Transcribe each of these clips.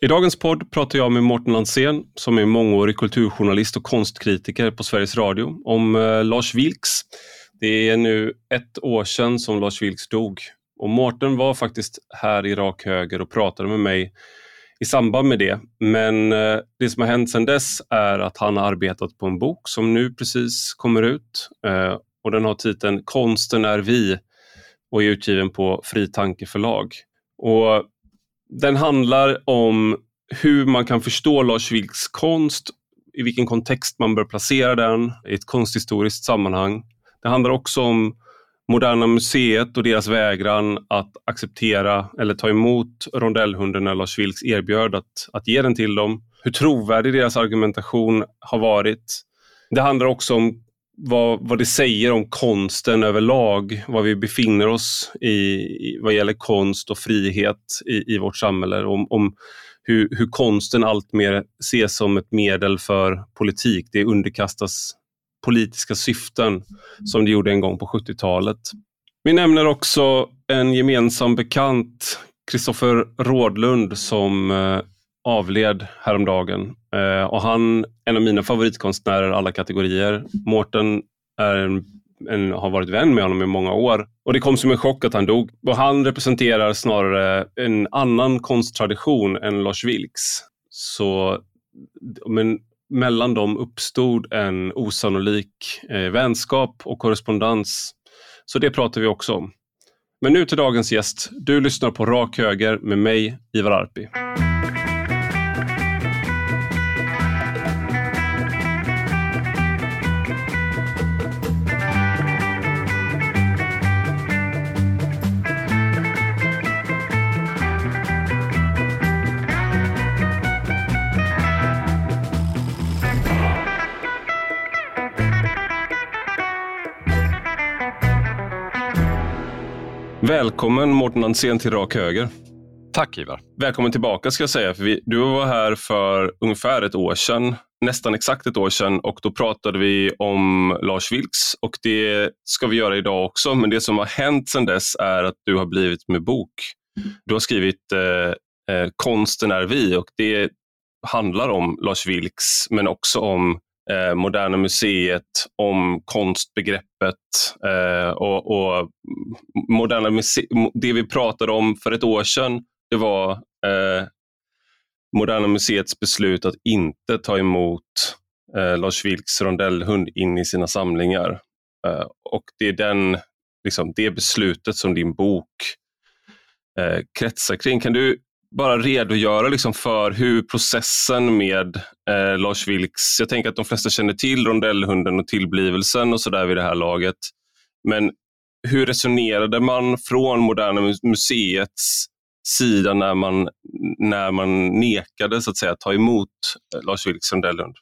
I dagens podd pratar jag med Mårten Lansén som är mångårig kulturjournalist och konstkritiker på Sveriges Radio om eh, Lars Vilks. Det är nu ett år sedan som Lars Vilks dog och Mårten var faktiskt här i rak höger och pratade med mig i samband med det. Men eh, det som har hänt sedan dess är att han har arbetat på en bok som nu precis kommer ut eh, och den har titeln Konsten är vi och är utgiven på Fri Tanke förlag. Och den handlar om hur man kan förstå Lars Vilks konst, i vilken kontext man bör placera den i ett konsthistoriskt sammanhang. Det handlar också om Moderna Museet och deras vägran att acceptera eller ta emot rondellhunden när Lars Vilks erbjöd att, att ge den till dem. Hur trovärdig deras argumentation har varit. Det handlar också om vad, vad det säger om konsten överlag, var vi befinner oss i, i vad gäller konst och frihet i, i vårt samhälle. Om, om hur, hur konsten alltmer ses som ett medel för politik. Det underkastas politiska syften som det gjorde en gång på 70-talet. Vi nämner också en gemensam bekant, Kristoffer Rådlund, som eh, avled häromdagen. Eh, och han en av mina favoritkonstnärer alla kategorier. Mårten är en, en, har varit vän med honom i många år. Och Det kom som en chock att han dog. Och han representerar snarare en annan konsttradition än Lars Vilks. Så, men mellan dem uppstod en osannolik eh, vänskap och korrespondens. Så det pratar vi också om. Men nu till dagens gäst. Du lyssnar på Rak Höger med mig, Ivar Arpi. Välkommen Mårten Ansén till Rak Höger. Tack Ivar. Välkommen tillbaka ska jag säga. För vi, du var här för ungefär ett år sedan, nästan exakt ett år sedan och då pratade vi om Lars Vilks och det ska vi göra idag också. Men det som har hänt sedan dess är att du har blivit med bok. Du har skrivit eh, eh, Konsten är vi och det handlar om Lars Vilks men också om eh, Moderna Museet, om konstbegreppet eh, och, och, Moderna muse Det vi pratade om för ett år sedan, det var eh, Moderna Museets beslut att inte ta emot eh, Lars Vilks rondellhund in i sina samlingar. Eh, och det är den, liksom, det beslutet som din bok eh, kretsar kring. Kan du bara redogöra liksom för hur processen med eh, Lars Vilks, jag tänker att de flesta känner till rondellhunden och tillblivelsen och sådär vid det här laget. Men hur resonerade man från Moderna Museets sida när man, när man nekade så att säga, ta emot eh, Lars Vilks rondellhund?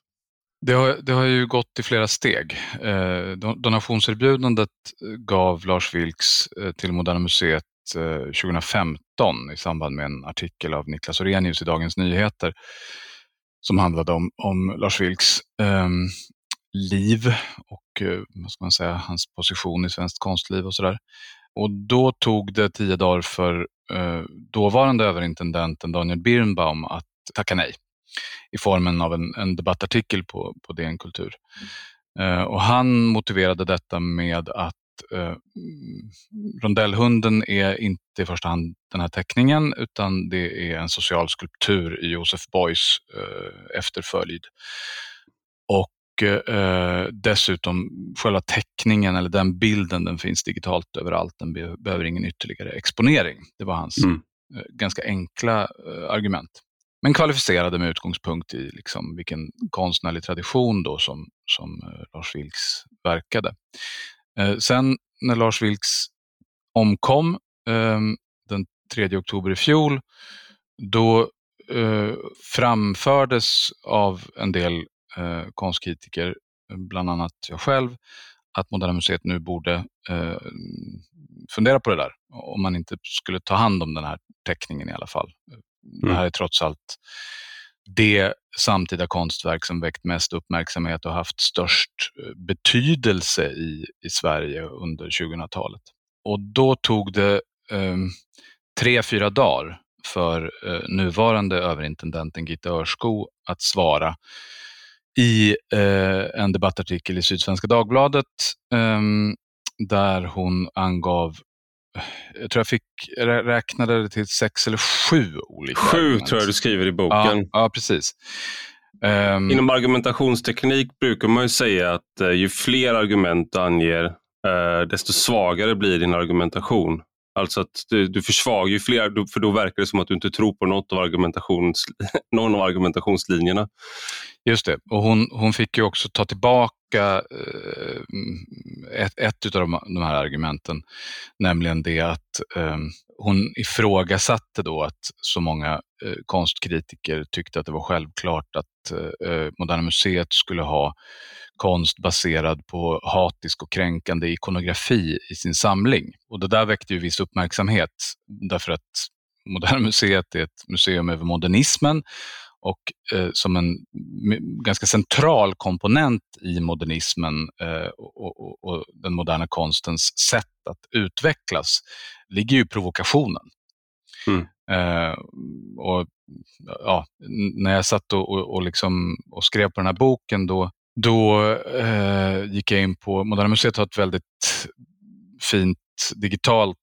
Det har, det har ju gått i flera steg. Eh, donationserbjudandet gav Lars Vilks eh, till Moderna Museet 2015 i samband med en artikel av Niklas Orenius i Dagens Nyheter som handlade om, om Lars Vilks eh, liv och eh, vad ska man säga, hans position i svenskt konstliv och sådär. Och då tog det tio dagar för eh, dåvarande överintendenten Daniel Birnbaum att tacka nej i formen av en, en debattartikel på, på DN Kultur. Eh, och han motiverade detta med att eh, rondellhunden är inte i första hand den här teckningen utan det är en social skulptur i Josef Beuys eh, efterföljd. Och eh, dessutom själva teckningen eller den bilden den finns digitalt överallt. Den be behöver ingen ytterligare exponering. Det var hans mm. eh, ganska enkla eh, argument. Men kvalificerade med utgångspunkt i liksom vilken konstnärlig tradition då som, som eh, Lars Vilks verkade. Eh, sen när Lars Vilks omkom eh, den 3 oktober i fjol, då eh, framfördes av en del eh, konstkritiker, bland annat jag själv, att Moderna Museet nu borde eh, fundera på det där. Om man inte skulle ta hand om den här teckningen i alla fall. Mm. Det här är trots allt det samtida konstverk som väckt mest uppmärksamhet och haft störst eh, betydelse i, i Sverige under 2000-talet. Och då tog det eh, tre, fyra dagar för eh, nuvarande överintendenten Gitte Örsko att svara i eh, en debattartikel i Sydsvenska Dagbladet ehm, där hon angav jag tror jag fick räknade det till sex eller sju olika Sju argument. tror jag du skriver i boken. Ja, ja precis. Um, Inom argumentationsteknik brukar man ju säga att uh, ju fler argument du anger, uh, desto svagare blir din argumentation. Alltså att du, du försvagar ju fler, för då verkar det som att du inte tror på något av argumentations, någon av argumentationslinjerna. Just det, och hon, hon fick ju också ta tillbaka eh, ett, ett av de, de, här argumenten, nämligen det att eh, hon ifrågasatte då att så många eh, konstkritiker tyckte att det var självklart att eh, eh Moderna Museet skulle ha konst baserad på hatisk och kränkande ikonografi i sin samling. Och det där väckte ju viss uppmärksamhet därför att Moderna Museet är ett museum över modernismen och eh, som en ganska central komponent i modernismen eh, och, och, och, den moderna konstens sätt att utvecklas ligger ju provokationen. Mm. Eh, och, ja, när jag satt och, och, liksom, och skrev på den här boken då, då eh, gick jag in på, Moderna Museet har ett väldigt fint digitalt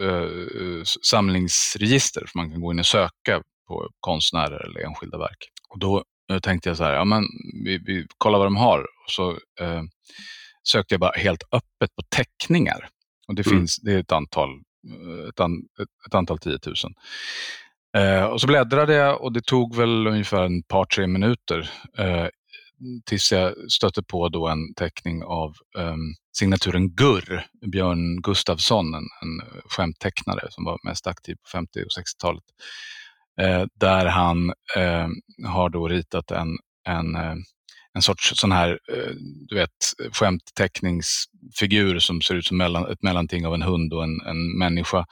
eh, samlingsregister, för man kan gå in och söka på konstnärer eller enskilda verk. Och då eh, tänkte jag så här, ja men vi, vi kollar vad de har. Och så eh, sökte jag bara helt öppet på teckningar. Och det mm. finns, det är ett antal, eh, ett, an, ett, ett antal tiotusen. Eh, och så bläddrade jag och det tog väl ungefär en par, tre minuter eh, tills jag stötte på då en teckning av um, signaturen Gurr, Björn Gustafsson, en, en skämttecknare som var mest aktiv på 50 och 60-talet. Eh, där han eh, har då ritat en, en, eh, en sorts sån här, eh, du vet, skämtteckningsfigur som ser ut som mellan, ett mellanting av en hund och en, en människa.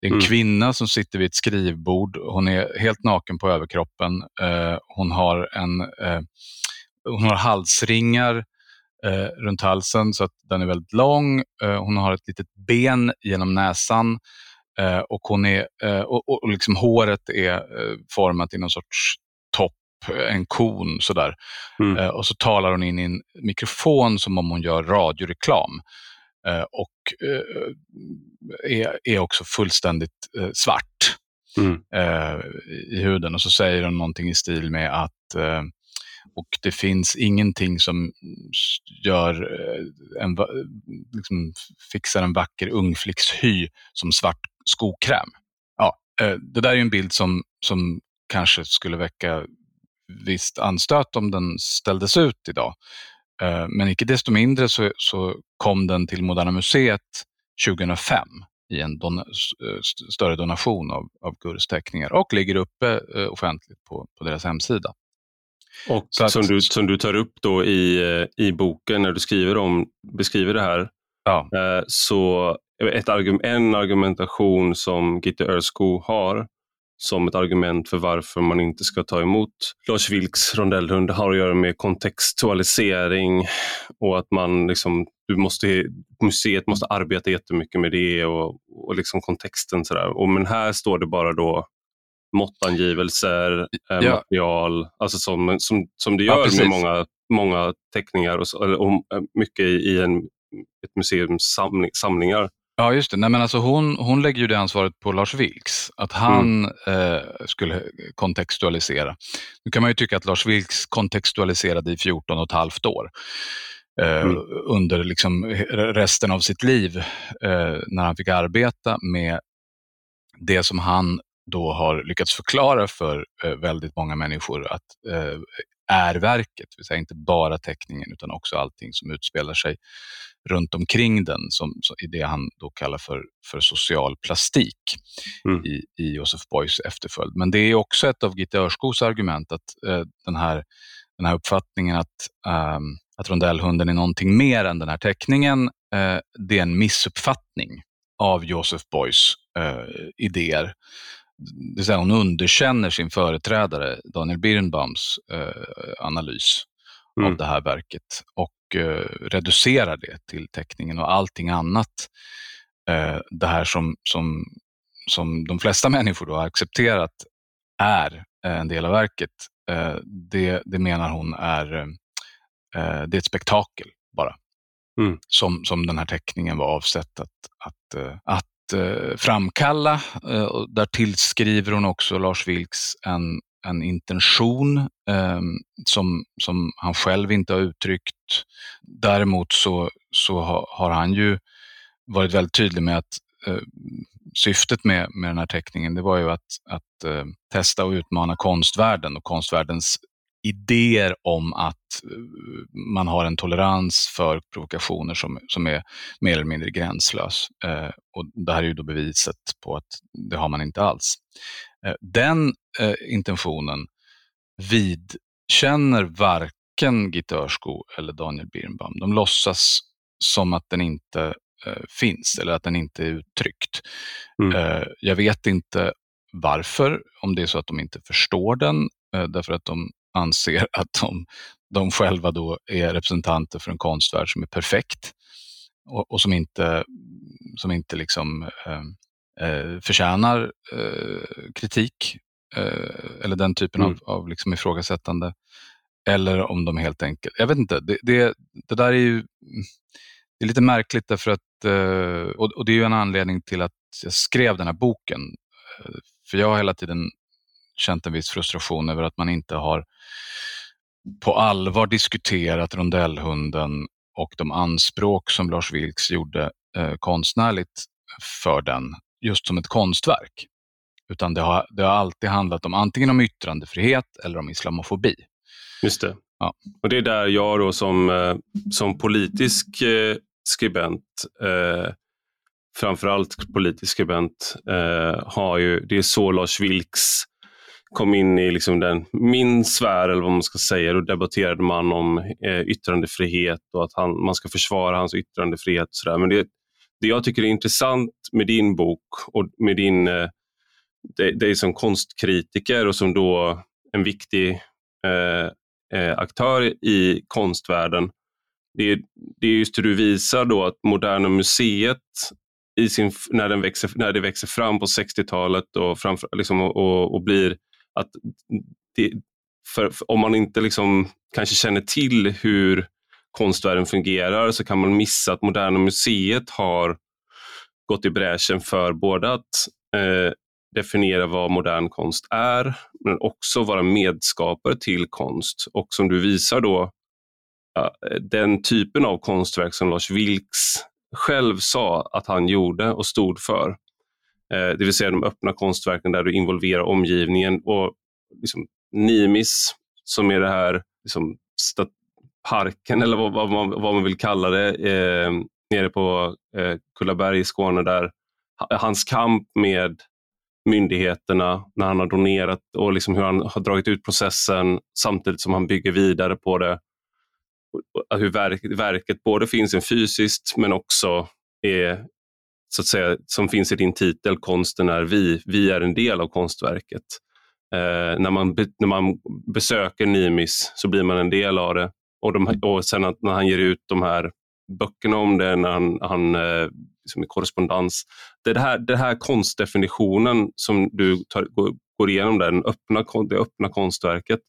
Det är en mm. kvinna som sitter vid ett skrivbord. Hon är helt naken på överkroppen. Eh, hon har en eh, hon har halsringar eh, runt halsen så att den är väldigt lång. Eh, hon har ett litet ben genom näsan eh, och, hon är, eh, och, och liksom håret är eh, format i någon sorts topp, en kon sådär. Mm. Eh, och så talar hon in i en mikrofon som om hon gör radioreklam. och är, är också fullständigt svart mm. i huden. Och så säger hon någonting i stil med att och det finns ingenting som gör eh, en, liksom fixar en vacker ungflickshy som svart skokräm. Ja, eh, det där är en bild som, som kanske skulle väcka visst anstöt om den ställdes ut idag. Eh, men icke desto mindre så, så kom den till Moderna Museet 2005 i en don större donation av, av Gurs teckningar och ligger uppe offentligt på, på deras hemsida. Och att, som, du, som du tar upp då i, i boken när du skriver om, beskriver det här, ja. eh, så ett argument, en argumentation som Gitte Örsko har som ett argument för varför man inte ska ta emot Lars Vilks rondellhund har att göra med kontextualisering och att man liksom, du måste, museet måste arbeta jättemycket med det och, och liksom kontexten. Sådär. Och, men här står det bara då måttangivelser, eh, ja. material, alltså som, som, som det gör ja, med många, många teckningar och, så, och eh, mycket i en, ett museums samling, samlingar. Ja, just det. Nej, men alltså hon, hon lägger ju det ansvaret på Lars Vilks, att han mm. eh, skulle kontextualisera. Nu kan man ju tycka att Lars Vilks kontextualiserade i 14 och ett halvt år. Eh, mm. under liksom resten av sitt liv eh, när han fick arbeta med det som han då har lyckats förklara för eh, väldigt många människor att eh, är verket, det vill säga inte bara teckningen utan också allting som utspelar sig runt omkring den, som, i det han då kallar för, för social plastik mm. i, i Josef Beuys efterföljd. Men det är också ett av Gitte Örskos argument, att eh, den, här, den här uppfattningen att, eh, att rondellhunden är någonting mer än den här teckningen, eh, det är en missuppfattning av Josef Beuys eh, idéer det vill säga hon underkänner sin företrädare Daniel Birnbaums eh, analys mm. av det här verket och eh, reducerar det till teckningen och allting annat. Eh, det här som, som som de flesta människor då har accepterat är en del av verket, det, det menar hon är, det är ett spektakel bara. Mm. Som, som den här teckningen var avsett att, att, att Eh, framkalla. Eh, och där tillskriver hon också Lars Vilks en, en intention eh, som, som han själv inte har uttryckt. Däremot så, så har, har han ju varit väldigt tydlig med att eh, syftet med, med den här teckningen det var ju att, att eh, testa och utmana konstvärlden och konstvärldens idéer om att eh, man har en tolerans för provokationer som, som är mer eller mindre gränslös. Eh, och det här är ju då beviset på att det har man inte alls. Eh, den eh, intentionen vidkänner varken Gitte Örsko eller Daniel Birnbaum. De låtsas som att den inte eh, finns eller att den inte är uttryckt. Mm. Eh, jag vet inte varför, om det är så att de inte förstår den, därför att de anser att de, de själva då är representanter för en konstvärld som är perfekt och, och som inte, som inte liksom, eh, eh, förtjänar eh, kritik eh, eller den typen mm. av, av liksom ifrågasättande. Eller om de helt enkelt, jag vet inte, det, det, det där är ju det är lite märkligt därför att, eh, och, och det är ju en anledning till att jag skrev den här boken. Eh, för jag har hela tiden känt en viss frustration över att man inte har på allvar diskuterat rondellhunden och de anspråk som Lars Vilks gjorde eh, konstnärligt för den just som ett konstverk. Utan det har, det har alltid handlat om antingen om yttrandefrihet eller om islamofobi. Just det. Ja. Och Det är där jag då som, eh, som politisk eh, skribent, eh, framförallt politisk skribent, eh, har ju, det är så Lars Vilks kom in i liksom den, min sfär, eller vad man ska säga. Då debatterade man om eh, yttrandefrihet och att han, man ska försvara hans yttrandefrihet. Och så där. Men det, det jag tycker är intressant med din bok och med din, eh, dig som konstkritiker och som då en viktig eh, eh aktör i konstvärlden, det är, det är just hur du visar då att Moderna Museet i sin, när, den växer, när det växer fram på 60-talet och, liksom, och, och, blir att det, för, för, om man inte liksom kanske känner till hur konstvärlden fungerar så kan man missa att Moderna Museet har gått i bräschen för både att eh, definiera vad modern konst är, men också vara medskapare till konst. Och som du visar då, den typen av konstverk som Lars Vilks själv sa att han gjorde och stod för. Eh, det vill säga de öppna konstverken där du involverar omgivningen och liksom, Nimis, som är det här liksom, parken eller vad, vad, man, vad, man, vill kalla det, eh, nere på eh, Kullaberg i Skåne där hans kamp med myndigheterna när han har donerat och liksom hur han har dragit ut processen samtidigt som han bygger vidare på det. Hur verk, verket både finns en fysiskt men också är, så att säga, som finns i din titel, konsten är vi. Vi är en del av konstverket. Eh, när, man, när man besöker Nimis så blir man en del av det. Och, de, och sen att när han ger ut de här böckerna om det, när han, han eh, liksom i korrespondens. Det är det här, det här konstdefinitionen som du tar, går, går igenom, där, den öppna, det öppna konstverket.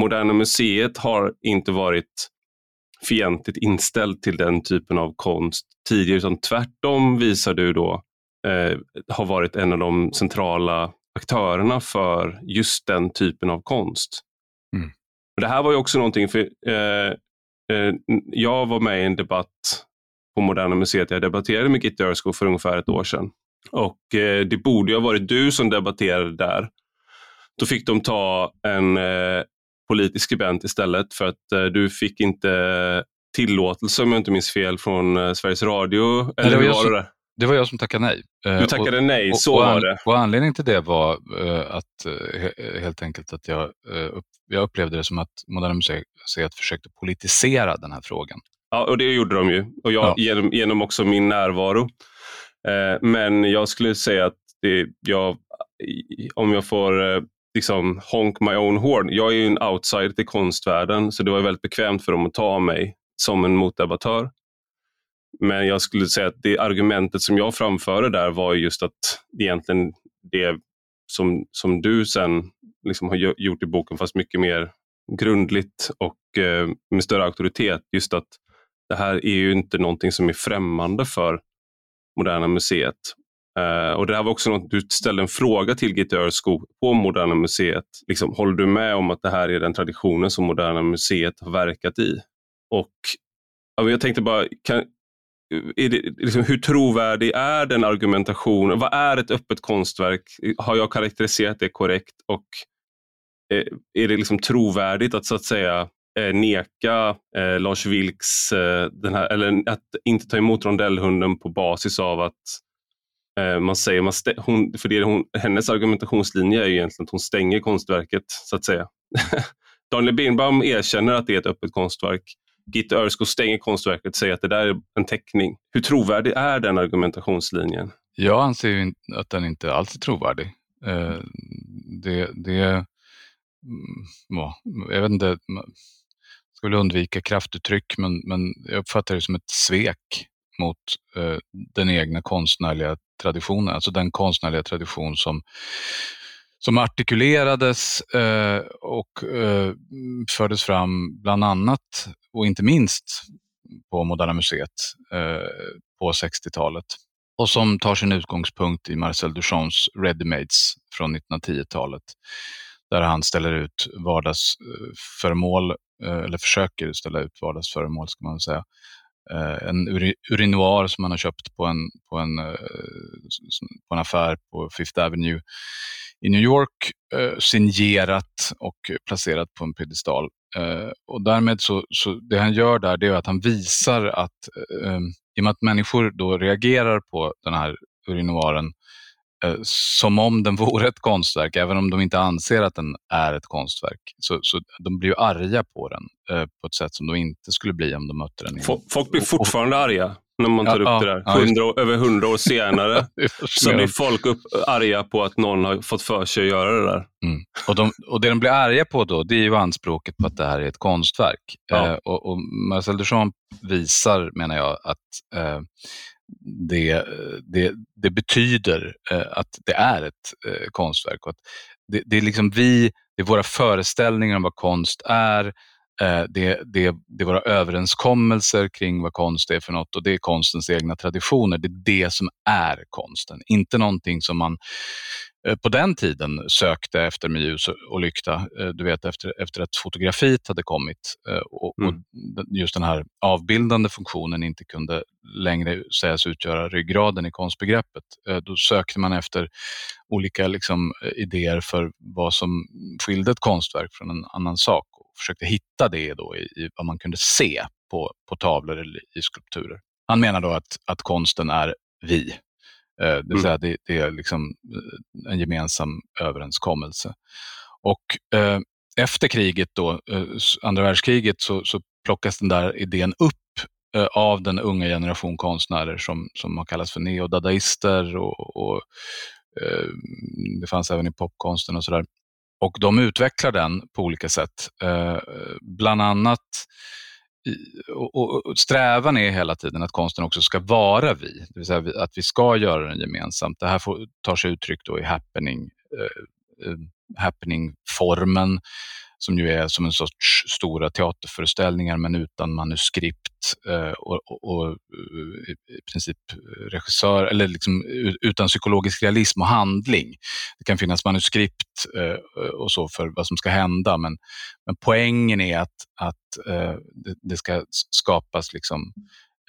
Moderna Museet har inte varit fientligt inställd till den typen av konst tidigare, utan tvärtom visar du då eh, har varit en av de centrala aktörerna för just den typen av konst. Mm. Det här var ju också någonting, för eh, eh, jag var med i en debatt på Moderna Museet. Jag debatterade med Gitte Örskog för ungefär ett år sedan. Och eh, det borde ha varit du som debatterade där. Då fick de ta en eh, politisk skribent istället för att eh, du fick inte tillåtelse, om jag inte minns fel, från eh, Sveriges Radio. Eller det, var var det? det var jag som tackade nej. Du tackade och, nej, så och, var det. Och anledningen till det var att helt enkelt att jag, jag upplevde det som att Moderna Museet försökte politisera den här frågan. Ja, och det gjorde de ju. Och jag, ja. genom, genom också min närvaro. men jag skulle säga att det, jag, om jag får liksom honk my own horn. Jag är ju en outsider till konstvärlden, så det var väldigt bekvämt för dem att ta mig som en motdebattör. Men jag skulle säga att det argumentet som jag framförde där var just att egentligen det som, som du sen liksom har gjort i boken, fast mycket mer grundligt och eh, med större auktoritet. Just att det här är ju inte någonting som är främmande för Moderna Museet. Uh, och Det här var också något, du ställde en fråga till Gitte Örskog på Moderna Museet. Liksom, håller du med om att det här är den traditionen som Moderna Museet har verkat i? Och ja, Jag tänkte bara, kan, är det, liksom, hur trovärdig är den argumentationen? Vad är ett öppet konstverk? Har jag karaktäriserat det korrekt? Och eh, är det liksom trovärdigt att så att säga eh, neka eh, Lars Vilks, eh, den här, eller att inte ta emot rondellhunden på basis av att Eh, man säger, man hon, för det hon, hennes argumentationslinje är ju egentligen att hon stänger konstverket så att säga. Daniel Birnbaum erkänner att det är ett öppet konstverk. Gitte Örskog stänger konstverket och säger att det där är en teckning. Hur trovärdig är den argumentationslinjen? Jag anser att den inte alls är trovärdig. Eh, det, det, mm, ja, jag vet inte, ska väl undvika kraftuttryck, men, men jag uppfattar det som ett svek mot eh, den egna konstnärliga traditionen, alltså den konstnärliga tradition som, som artikulerades eh, och eh, fördes fram bland annat och inte minst på Moderna Museet eh, på 60-talet och som tar sin utgångspunkt i Marcel Duchamps Readymades från 1910-talet där han ställer ut vardagsföremål, eh, eh, eller försöker ställa ut vardagsföremål ska man säga. Eh, en urinoir som han har köpt på en, på, en, eh, på en affär på Fifth Avenue i New York, eh, signerat och placerat på en piedestal. Och därmed så, så, det han gör där det är att han visar att i och med att människor då reagerar på den här urinoaren som om den vore ett konstverk, även om de inte anser att den är ett konstverk. Så, så de blir ju arga på den eh, på ett sätt som de inte skulle bli om de mötte den. Folk blir fortfarande arga när man tar ja, upp det där. Ja, 100, över hundra år senare så blir folk upp, arga på att någon har fått för sig att göra det där. Mm. Och, de, och Det de blir arga på då, det är ju anspråket på att det här är ett konstverk. Ja. Eh, och, och Marcel Duchamp visar, menar jag, att eh, det, eh, det, det betyder eh, att det är ett eh, konstverk. Och att det, det, är liksom vi, det är våra föreställningar om vad konst är, eh, det, det, det är våra överenskommelser kring vad konst är för något och det är konstens egna traditioner. Det är det som är konsten, inte någonting som man på den tiden sökte efter med ljus och lykta. Eh, du vet efter, efter att fotografiet hade kommit eh, och, mm. och, just den här avbildande funktionen inte kunde längre sägas utgöra ryggraden i konstbegreppet. Då sökte man efter olika liksom, idéer för vad som skilde ett konstverk från en annan sak och försökte hitta det då i, i vad man kunde se på, på tavlor eller i skulpturer. Han menar då att, att konsten är vi, Eh, det vill mm. säga det, det, är liksom eh, en gemensam överenskommelse. Och eh, efter kriget, då, eh, andra världskriget, så, så plockas den där idén upp eh, av den unga generation konstnärer som, som har kallats för neodadaister och, och eh, det fanns även i popkonsten och sådär. Och de utvecklar den på olika sätt. bland annat och, och, strävan är hela tiden att konsten också ska vara vi, det vill säga att vi ska göra den gemensamt. Det här får, tar sig uttryck då i happening, eh, eh happening-formen som ju är som en sorts stora teaterföreställningar men utan manuskript eh, och, och, och, eh, i princip regissör, eller liksom utan psykologisk realism och handling. Det kan finnas manuskript eh, och så för vad som ska hända men, men poängen är att, att eh, det, det ska skapas liksom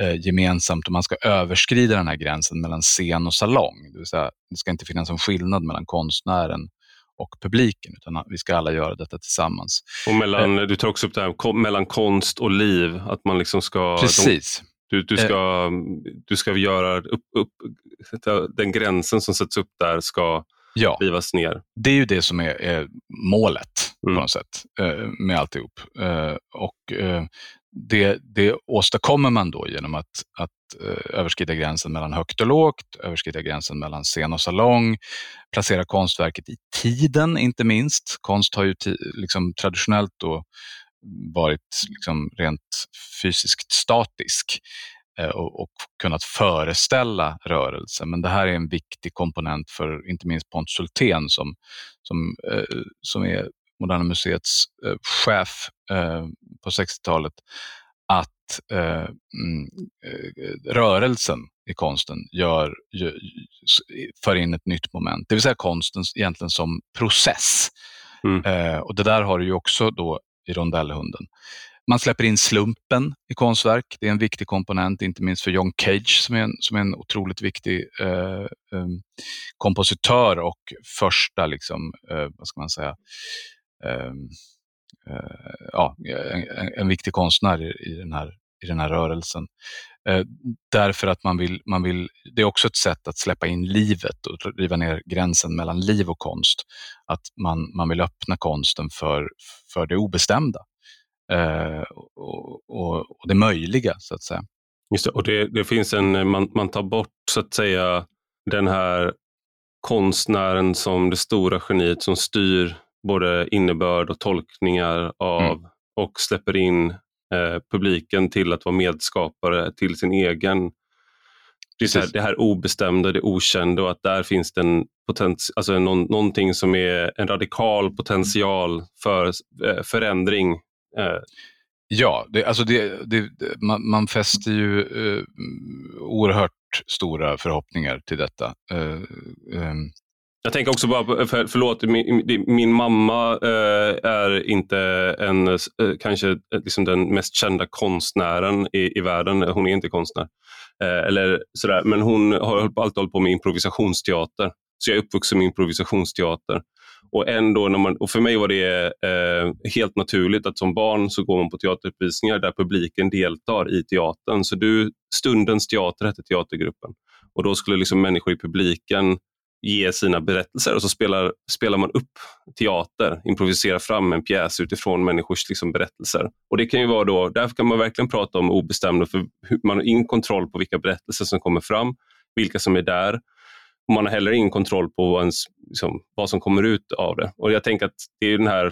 eh, gemensamt och man ska överskrida den här gränsen mellan scen och salong. Det vill säga, det ska inte finnas en skillnad mellan konstnären och publiken, utan vi ska alla göra detta tillsammans. Och mellan, eh, du tar också upp det här mellan konst och liv, att man liksom ska... Precis. De, du, du, ska, eh, du ska göra upp, upp, den gränsen som sätts upp där ska ja. rivas ner. Det är ju det som är, är målet mm. på något sätt eh, med alltihop. Eh, och, eh, det, det åstadkommer man då genom att, att eh, överskrida gränsen mellan högt och lågt, överskrida gränsen mellan scen och salong, placera konstverket i tiden inte minst. Konst har ju liksom traditionellt då varit liksom rent fysiskt statisk. Eh, och, och, kunnat föreställa rörelse. Men det här är en viktig komponent för inte minst Pontus Hultén som, som, eh, som är Moderna Museets chef på 60-talet att eh, mm, eh, rörelsen i konsten gör, gör, för in ett nytt moment. Det vill säga konsten egentligen som process. Mm. Eh, och Det där har du ju också då i rondellhunden. Man släpper in slumpen i konstverk. Det är en viktig komponent, inte minst för John Cage som är en, som är en otroligt viktig eh, eh, kompositör och första, liksom, eh, vad ska man säga, eh, Eh, ja, en, en, viktig konstnär i, den här, i den här rörelsen. Eh, därför att man vill, man vill, det är också ett sätt att släppa in livet och riva ner gränsen mellan liv och konst. Att man, man vill öppna konsten för, för det obestämda eh, och, och, och, det möjliga, så att säga. Just det, och det, det finns en, man, man tar bort så att säga den här konstnären som det stora geniet som styr både innebörd och tolkningar av mm. och släpper in eh, publiken till att vara medskapare till sin egen det, här, det här obestämda, det okända och att där finns det en potens, alltså någon, någonting som är en radikal potential för eh, förändring. Eh. Ja, det, alltså det, det, man, man fäster ju eh, oerhört stora förhoppningar till detta. Eh, ehm, jag tänker också bara, för, förlåt, min, min mamma eh, är inte en, eh, kanske eh, liksom den mest kända konstnären i, i världen. Hon är inte konstnär. Eh, eller sådär. Men hon har alltid hållit på med improvisationsteater. Så jag är uppvuxen med improvisationsteater. Och, ändå när man, och för mig var det eh, helt naturligt att som barn så går man på teateruppvisningar där publiken deltar i teatern. Så du, Stundens teater hette teatergruppen. Och då skulle liksom människor i publiken ge sina berättelser och så spelar, spelar man upp teater, improviserar fram en pjäs utifrån människors liksom, berättelser. Och det kan ju vara då, därför kan man verkligen prata om obestämda, för man har ingen kontroll på vilka berättelser som kommer fram, vilka som är där. Och man har heller ingen kontroll på vad, ens, liksom, vad som kommer ut av det. Och jag tänker att det är den här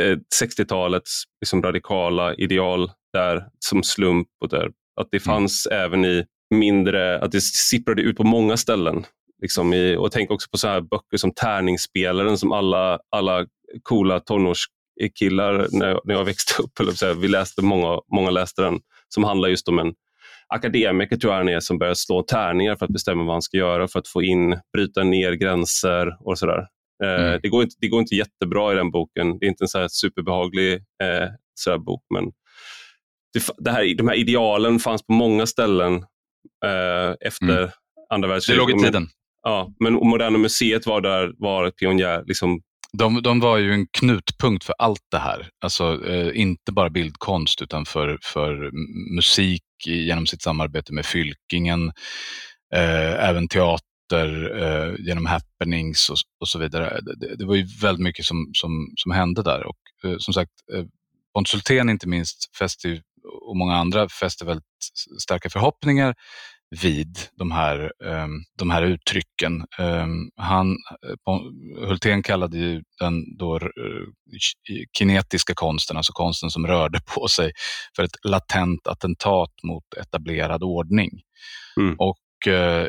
eh, 60-talets liksom, radikala ideal där som slump och där, att det mm. fanns mm. även i mindre, att det sipprade ut på många ställen Liksom i, och tänk också på så här böcker som Tärningsspelaren som alla, alla coola tonårskillar när, när jag växte upp, eller så här, vi läste, många, många läste den, som handlar just om en akademiker tror jag han är som börjar slå tärningar för att bestämma vad han ska göra för att få in, bryta ner gränser och sådär. Eh, mm. det, går inte, det går inte jättebra i den boken. Det är inte en så här superbehaglig eh, så bok, men det, det här, de här idealen fanns på många ställen eh, efter mm. andra världskriget. Det låg i tiden. Ja, men Moderna Museet var där, var pionjär. Liksom. De, de var ju en knutpunkt för allt det här. Alltså eh, inte bara bildkonst utan för, för musik genom sitt samarbete med Fylkingen, eh, även teater eh, genom happenings och, och så vidare. Det, det, var ju väldigt mycket som, som, som hände där och eh, som sagt eh, Pontus Hultén inte minst fäste och många andra fäste väldigt starka förhoppningar vid de här, ehm, de här uttrycken. Ehm, han, Hultén kallade ju den då eh, kinetiska konsten, alltså konsten som rörde på sig, för ett latent attentat mot etablerad ordning. Mm. Och eh,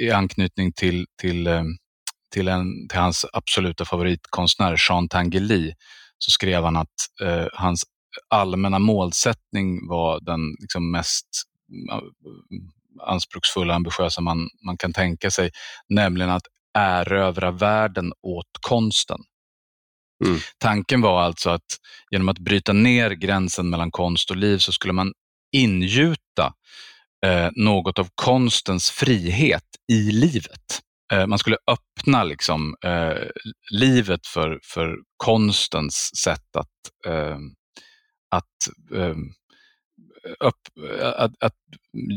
i anknytning till, till, till, en, till hans absoluta favoritkonstnär Jean Tanguy så skrev han att eh, hans allmänna målsättning var den liksom mest anspråksfulla, ambitiösa man, man kan tänka sig, nämligen att erövra världen åt konsten. Mm. Tanken var alltså att genom att bryta ner gränsen mellan konst och liv så skulle man ingjuta eh, något av konstens frihet i livet. Eh, man skulle öppna liksom, eh, livet för, för konstens sätt att, eh, att eh, upp, att, att,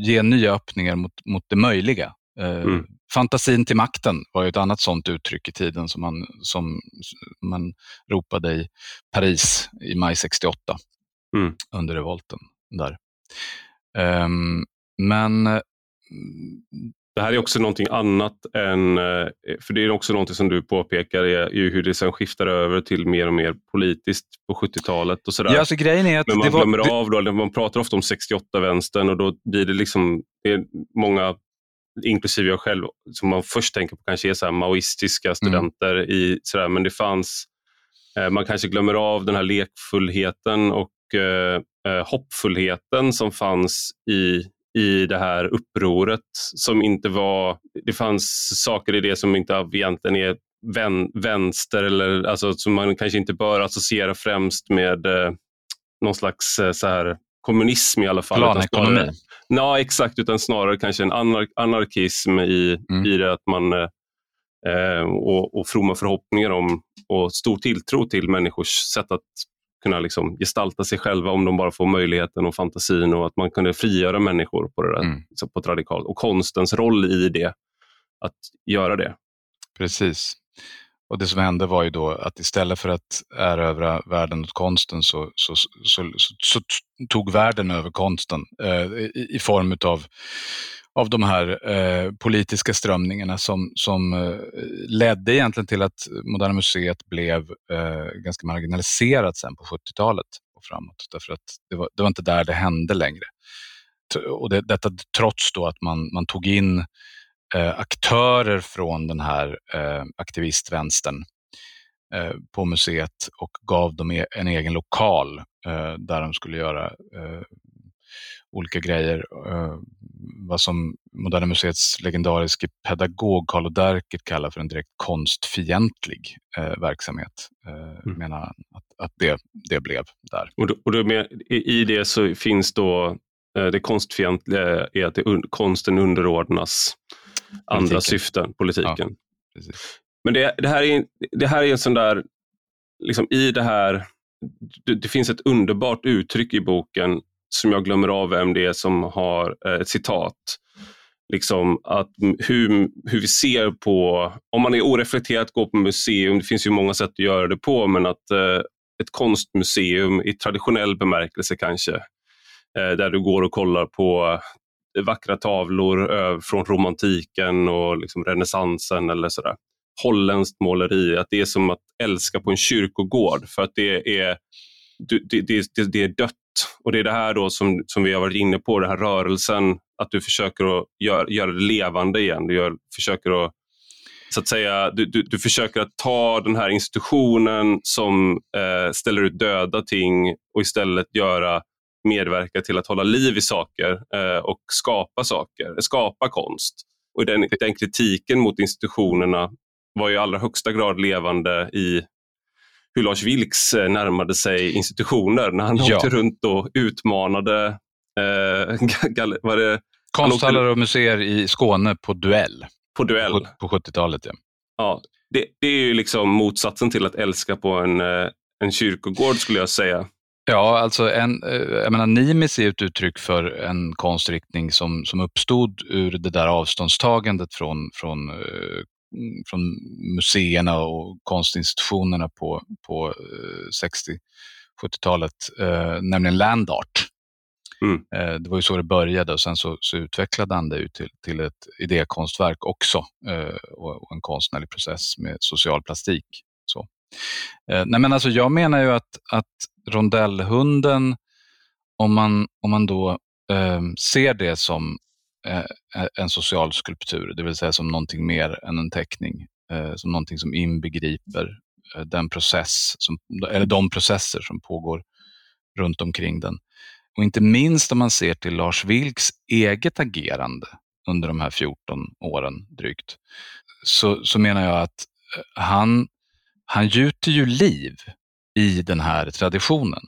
ge nya öppningar mot, mot det möjliga. Eh, mm. Fantasin till makten var ett annat sådant uttryck i tiden som man, som man ropade i Paris i maj 68 mm. under revolten. där. Um, men det här är också någonting annat än, eh, för det är också någonting som du påpekar, är ju hur det sen skiftar över till mer och mer politiskt på 70-talet och sådär. Ja, alltså grejen är att Men man var, glömmer det, av, då, man pratar ofta om 68-vänstern och då blir det liksom, det är många, inklusive jag själv, som man först tänker på kanske är så maoistiska studenter i sådär, men det fanns, eh, man kanske glömmer av den här lekfullheten och eh, eh, hoppfullheten som fanns i i det här upproret som inte var... Det fanns saker i det som inte egentligen är vän, vänster eller alltså, som man kanske inte bör associera främst med eh, någon slags eh, så här, kommunism i alla fall. Planekonomi? Ja, exakt, utan snarare kanske en anar anarkism i, mm. i det att man eh, eh, och, och fromma förhoppningar om och stor tilltro till människors sätt att kunna liksom gestalta sig själva om de bara får möjligheten och fantasin och att man kunde frigöra människor på, det där, mm. på ett radikalt Och konstens roll i det, att göra det. Precis. Och Det som hände var ju då att istället för att erövra världen åt konsten så, så, så, så, så tog världen över konsten eh, i, i, form av av de här eh, politiska strömningarna som, som eh, ledde egentligen till att Moderna Museet blev eh, ganska marginaliserat sen på 70-talet och framåt. Därför att det var, det var inte där det hände längre. Och det, detta trots då att man, man tog in eh, aktörer från den här eh, aktivistvänstern eh, på museet och gav dem e, en egen lokal eh, där de skulle göra eh, olika grejer. Eh, vad som Moderna Museets legendariske pedagog Carlo Derkert kallar för en direkt konstfientlig uh, verksamhet. Uh, mm. menar att, att det, det blev där. Och, då, och då med, I det så finns då det konstfientliga är att det, konsten underordnas politiken. andra syften, politiken. Ja, Men det, det, här är, det här är en sån där, liksom i det här, det, det finns ett underbart uttryck i boken som jag glömmer av vem det är som har eh, ett citat. Liksom att hur, hur vi ser på, om man är oreflekterat gå på museum, det finns ju många sätt att göra det på, men att eh, ett konstmuseum i traditionell bemärkelse kanske, eh, där du går och kollar på eh, vackra tavlor eh, från romantiken och liksom renässansen eller sådär. Holländskt måleri, att det är som att älska på en kyrkogård för att det är, det, det, det, det är dött och det är det här då som, som vi har varit inne på, den här rörelsen, att du försöker att göra, göra det levande igen. Du gör, försöker att så att säga, du, du, du, försöker att ta den här institutionen som eh, ställer ut döda ting och istället göra, medverka till att hålla liv i saker eh, och skapa saker, eh, skapa konst. Och den, den kritiken mot institutionerna var i allra högsta grad levande i hur Lars Vilks eh, närmade sig institutioner när han ja. åkte runt och utmanade eh, var det, konsthallar och museer i Skåne på duell. På duell. På, på 70-talet, ja. ja det, det, är ju liksom motsatsen till att älska på en, eh, en kyrkogård skulle jag säga. Ja, alltså en, eh, jag menar, Nimis är ett uttryck för en konstriktning som, som uppstod ur det där avståndstagandet från, från från museerna och konstinstitutionerna på, på 60-70-talet, eh, nämligen land art. Mm. Eh, det var ju så det började och sen så, så utvecklade han det ut till, till ett idékonstverk också eh, och, och, en konstnärlig process med social plastik. Så. Eh, nej men alltså jag menar ju att, att rondellhunden, om man, om man då eh, ser det som Eh, en social skulptur, det vill säga som någonting mer än en teckning, eh, som någonting som inbegriper eh, den process, som, eller de processer som pågår runt omkring den. Och inte minst om man ser till Lars Vilks eget agerande under de här 14 åren drygt, så, så menar jag att han, han gjuter ju liv i den här traditionen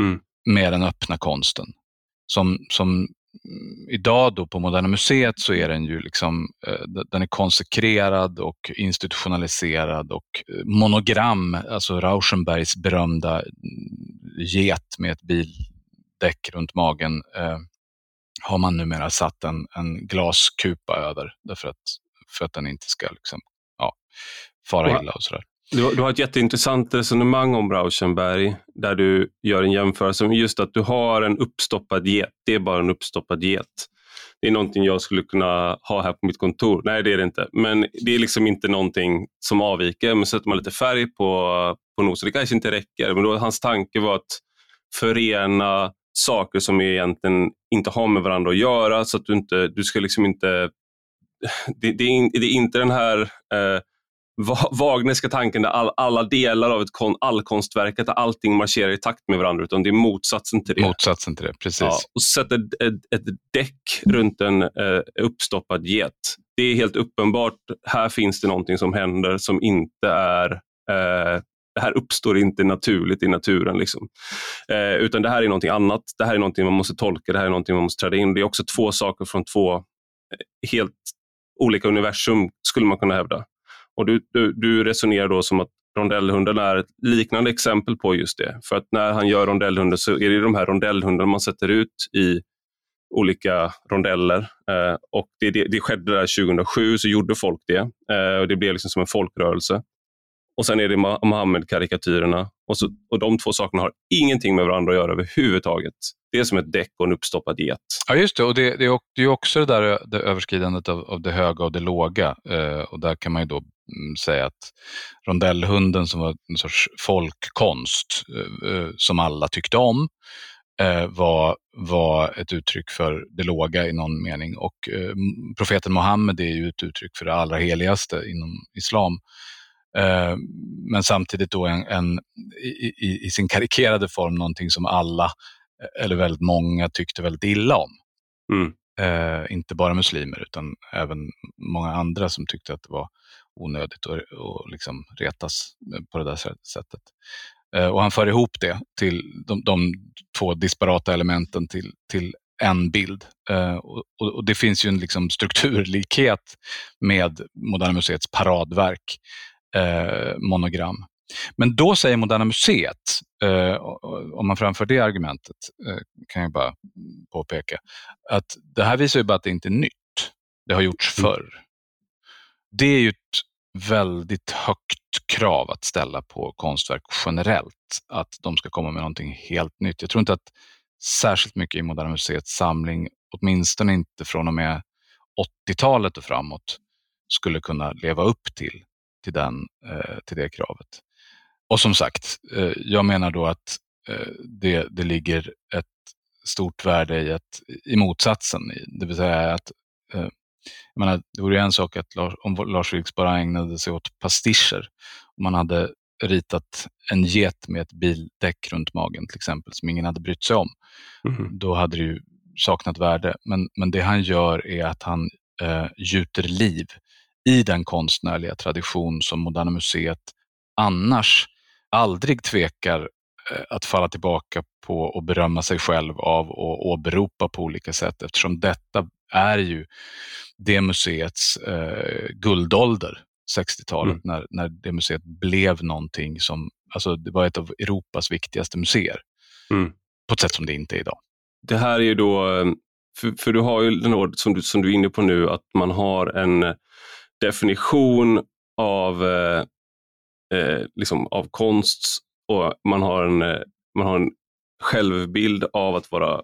mm. med den öppna konsten. Som, som idag då på Moderna Museet så är den ju liksom, eh, den är konsekrerad och institutionaliserad och eh, monogram, alltså Rauschenbergs berömda mm, get med ett bildäck runt magen eh, har man numera satt en, en glaskupa över därför att, för att den inte ska liksom, ja, fara illa och sådär. Du, du, har ett jätteintressant resonemang om Rauschenberg där du gör en jämförelse med just att du har en uppstoppad get. Det är bara en uppstoppad get. det är någonting jag skulle kunna ha här på mitt kontor. Nej, det är det inte. Men det är liksom inte någonting som avviker. Men sätter man lite färg på, på nosen, det kanske inte räcker. Men då, hans tanke var att förena saker som egentligen inte har med varandra att göra. Så att du inte, du ska liksom inte... Det, det, är, det är inte den här eh, Wagnerska tanken där all, alla delar av ett kon, allkonstverk, att allting marscherar i takt med varandra, utan det är motsatsen till det. Motsatsen till det, precis. Ja, och sätta ett, ett, ett däck runt en eh, uppstoppad get. Det är helt uppenbart, här finns det någonting som händer som inte är eh, det här uppstår inte naturligt i naturen. Liksom. Eh, utan det här är någonting annat. Det här är någonting man måste tolka, det här är någonting man måste träda in. Det är också två saker från två eh, helt olika universum, skulle man kunna hävda. Och du, du, du resonerar då som att rondellhunden är ett liknande exempel på just det. För att när han gör rondellhunden så är det de här rondellhundarna man sätter ut i olika rondeller. Eh, och det, det, det, skedde där 2007, så gjorde folk det. Eh, och Det blev liksom som en folkrörelse. Och sen är det Mohammed-karikatyrerna. Och, och de två sakerna har ingenting med varandra att göra överhuvudtaget. Det är som ett däck och en uppstoppad get. Ja, just det. Och det, det, är, också det där det överskridandet av, av det höga och det låga. Eh, och där kan man ju då säga att rondellhunden som var en sorts folkkonst eh, eh, som alla tyckte om eh, var, var ett uttryck för det låga i någon mening. Och profeten Mohammed är ju ett uttryck för det allra heligaste inom islam. Men samtidigt då en, en i, i, sin karikerade form någonting som alla, eller väldigt många, tyckte väldigt illa om. Mm. Eh, inte bara muslimer utan även många andra som tyckte att det var onödigt att och liksom retas på det där sättet. Eh, och han för ihop det till de, de två disparata elementen till, till en bild. Eh, och, och, det finns ju en liksom strukturlikhet med Moderna Museets paradverk eh, monogram. Men då säger Moderna Museet, eh, om man framför det argumentet, eh, kan jag bara påpeka, att det här visar ju bara att det inte är nytt. Det har gjorts mm. förr. Det är ju ett väldigt högt krav att ställa på konstverk generellt, att de ska komma med någonting helt nytt. Jag tror inte att särskilt mycket i Moderna Museets samling, åtminstone inte från och med 80-talet och framåt, skulle kunna leva upp till till, den, eh, till det kravet. Och som sagt, eh, jag menar då att eh, det, det ligger ett stort värde i, att, i motsatsen, det vill säga att jag menar, det vore en sak att Lars, om Lars Vilks bara ägnade sig åt pastischer, om man hade ritat en get med ett bildäck runt magen till exempel, som ingen hade brytt sig om, mm. då hade det ju saknat värde. Men, men det han gör är att han eh, gjuter liv i den konstnärliga tradition som Moderna Museet annars aldrig tvekar eh, att falla tillbaka på och berömma sig själv av och åberopa på olika sätt eftersom detta är ju det museets eh, guldålder, 60-talet, mm. när, när det museet blev någonting som, alltså det var ett av Europas viktigaste museer. Mm. På ett sätt som det inte är idag. Det här är ju då, för, för du har ju den ord som du, som du är inne på nu, att man har en definition av, eh, eh, liksom av konst och man har, en, eh, man har en självbild av att vara,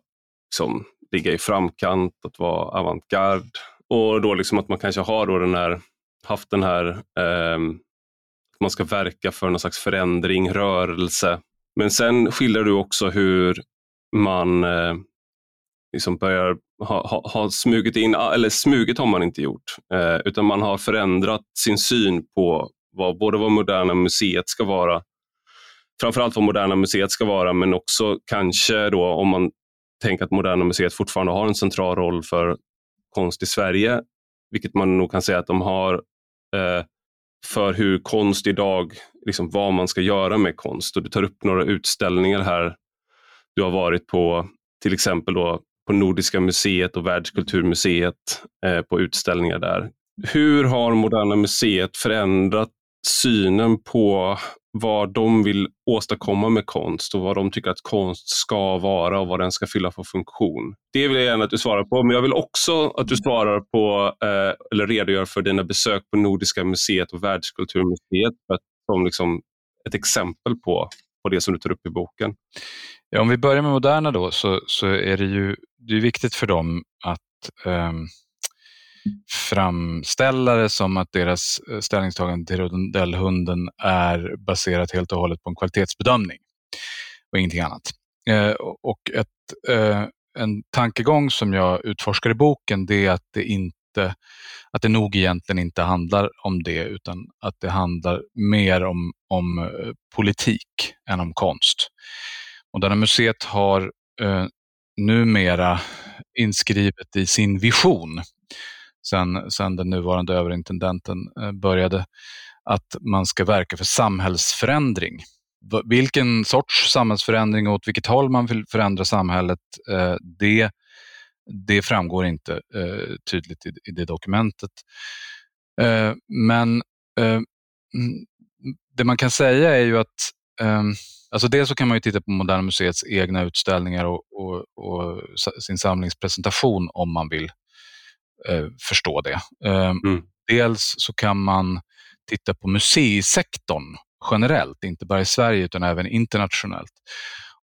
liksom, ligga i framkant, att vara avantgarde. Och då liksom att man kanske har då den här, haft den här, eh, man ska verka för någon slags förändring, rörelse. Men sen skildrar du också hur man eh, liksom börjar ha, ha, ha, smugit in, ah, eller smugit har man inte gjort, eh, utan man har förändrat sin syn på vad, både vad Moderna Museet ska vara, framförallt vad Moderna Museet ska vara, men också kanske då om man tänka att Moderna Museet fortfarande har en central roll för konst i Sverige, vilket man nog kan säga att de har eh, för hur konst idag, liksom vad man ska göra med konst. Och du tar upp några utställningar här du har varit på, till exempel då på Nordiska museet och Världskulturmuseet eh, på utställningar där. Hur har Moderna museet förändrat synen på vad de vill åstadkomma med konst och vad de tycker att konst ska vara och vad den ska fylla för funktion. Det vill jag gärna att du svarar på, men jag vill också att du svarar på eh, eller redogör för dina besök på Nordiska museet och Världskulturmuseet som liksom ett exempel på, på det som du tar upp i boken. Ja, om vi börjar med Moderna då så, så är det ju det är viktigt för dem att eh, framställa det som att deras eh, ställningstagande till rondellhunden är baserat helt och hållet på en kvalitetsbedömning och ingenting annat. Eh, och ett, eh, en tankegång som jag utforskar i boken det är att det, inte, att det nog egentligen inte handlar om det utan att det handlar mer om, om eh, politik än om konst. Moderna museet har eh, numera inskrivet i sin vision sen, sen den nuvarande överintendenten eh, började, att man ska verka för samhällsförändring. Vilken sorts samhällsförändring och åt vilket håll man vill förändra samhället, eh, det, det framgår inte eh, tydligt i, det dokumentet. Men mm, det man kan säga är ju att ehm, Alltså dels så kan man ju titta på Moderna Museets egna utställningar och, och, och sin samlingspresentation om man vill eh, förstå det. Eh, mm. Dels så kan man titta på museisektorn generellt, inte bara i Sverige utan även internationellt.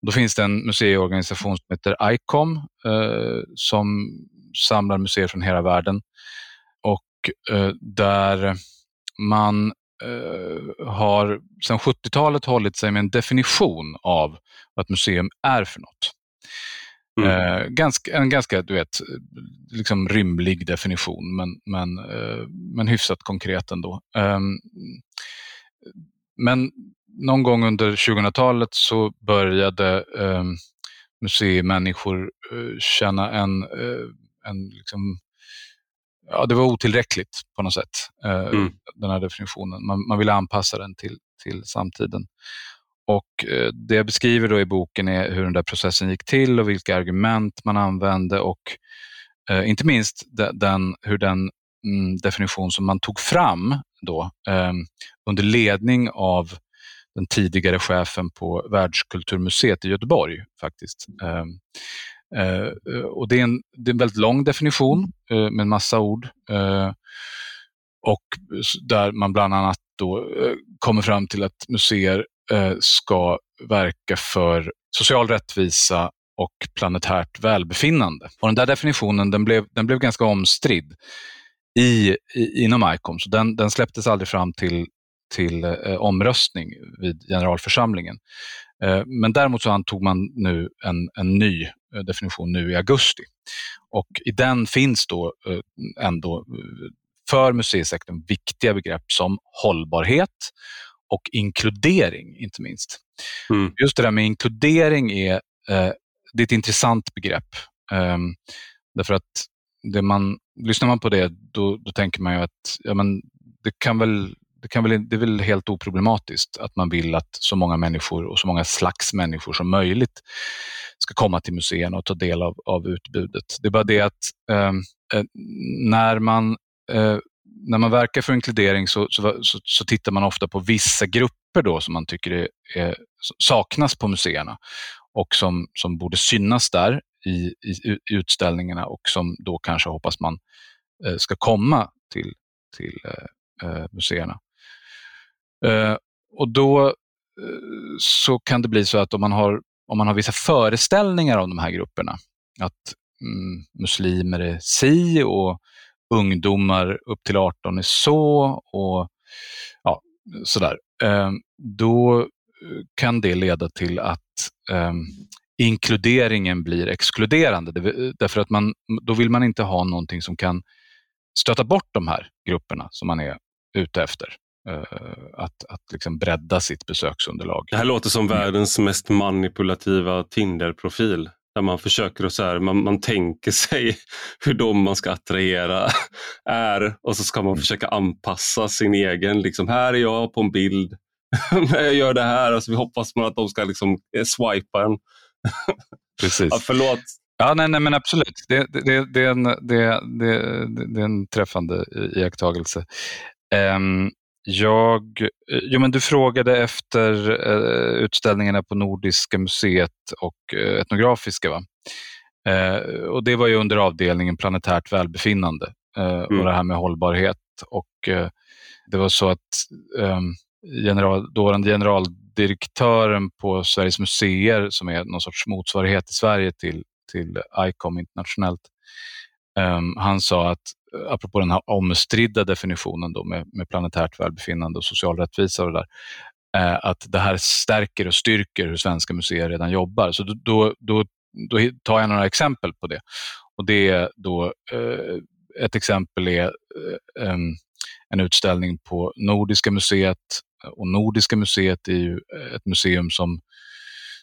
Då finns det en museiorganisation som heter ICOM eh, som samlar museer från hela världen och eh, där man eh, har sedan 70-talet hållit sig med en definition av vad ett museum är för något. Mm. Eh, ganska, en ganska du vet, liksom rymlig definition, men, men, eh, men hyfsat konkret ändå. Eh, men någon gång under 2000-talet så började ehm, museimänniskor eh, känna en, eh, en liksom, ja, det var otillräckligt på något sätt, eh, mm. den här definitionen. Man, man ville anpassa den till, till samtiden. Och eh, Det jag beskriver då i boken är hur den där processen gick till och vilka argument man använde och eh, inte minst den, hur den mm, definition som man tog fram då eh, under ledning av den tidigare chefen på Världskulturmuseet i Göteborg faktiskt. Ehm, eh, och det är, en, det är en väldigt lång definition eh, med en massa ord och där man bland annat då kommer fram till att museer Eh, ska verka för social rättvisa och planetärt välbefinnande. Och den där definitionen den blev, den blev ganska omstridd i, i, inom ICOM, så den, den släpptes aldrig fram till, till eh, omröstning vid generalförsamlingen. Eh, men däremot så antog man nu en, en ny eh, definition nu i augusti. Och i den finns då eh, ändå eh, för museisektorn viktiga begrepp som hållbarhet och inkludering, inte minst. Mm. Just det där med inkludering är, eh, det är ett intressant begrepp. Eh, därför att det man, lyssnar man på det, då, då tänker man ju att ja, men det, kan väl, det, kan väl, det är väl helt oproblematiskt att man vill att så många människor och så många slags människor som möjligt ska komma till museerna och ta del av, av utbudet. Det är bara det att ehm, eh, när man eh, när man verkar för inkludering så, så, så, så, tittar man ofta på vissa grupper då som man tycker är, är, saknas på museerna och som, som borde synas där i, i, utställningarna och som då kanske hoppas man eh, ska komma till, till eh, eh museerna. Eh, och då eh, så kan det bli så att om man, har, om man har vissa föreställningar om de här grupperna, att mm, muslimer är si och ungdomar upp till 18 är så och ja, sådär. Ehm, då kan det leda till att um, inkluderingen blir exkluderande. Därför att man, då vill man inte ha någonting som kan stöta bort de här grupperna som man är ute efter. Uh, att att liksom bredda sitt besöksunderlag. Det här låter som världens mest manipulativa Tinder-profil där man försöker att så här, man, man tänker sig hur de man ska attrahera är och så ska man mm. försöka anpassa sin egen, liksom, här är jag på en bild, jag gör det här och så hoppas man att de ska liksom eh, swipa en. Precis. Ja, förlåt. Ja, nej, nej men absolut. Det, det, det, det, är en, det, det, det är en träffande iakttagelse. Um, jag, eh, jo, men du frågade efter eh, utställningarna på Nordiska museet och eh, Etnografiska. Va? Eh, och Det var ju under avdelningen planetärt välbefinnande eh, mm. och det här med hållbarhet. Och eh, Det var så att ehm, general, dåvarande generaldirektören på Sveriges museer, som är någon sorts motsvarighet i Sverige till, till ICOM internationellt, Ehm, han sa att, eh, apropå den här omstridda definitionen då med, med planetärt välbefinnande och social rättvisa och det där, uh, att det här stärker och styrker hur svenska museer redan jobbar. Så då, då, då, då tar jag några exempel på det. Och det är då, uh, ett exempel är um, en utställning på Nordiska museet och Nordiska museet är ju ett museum som,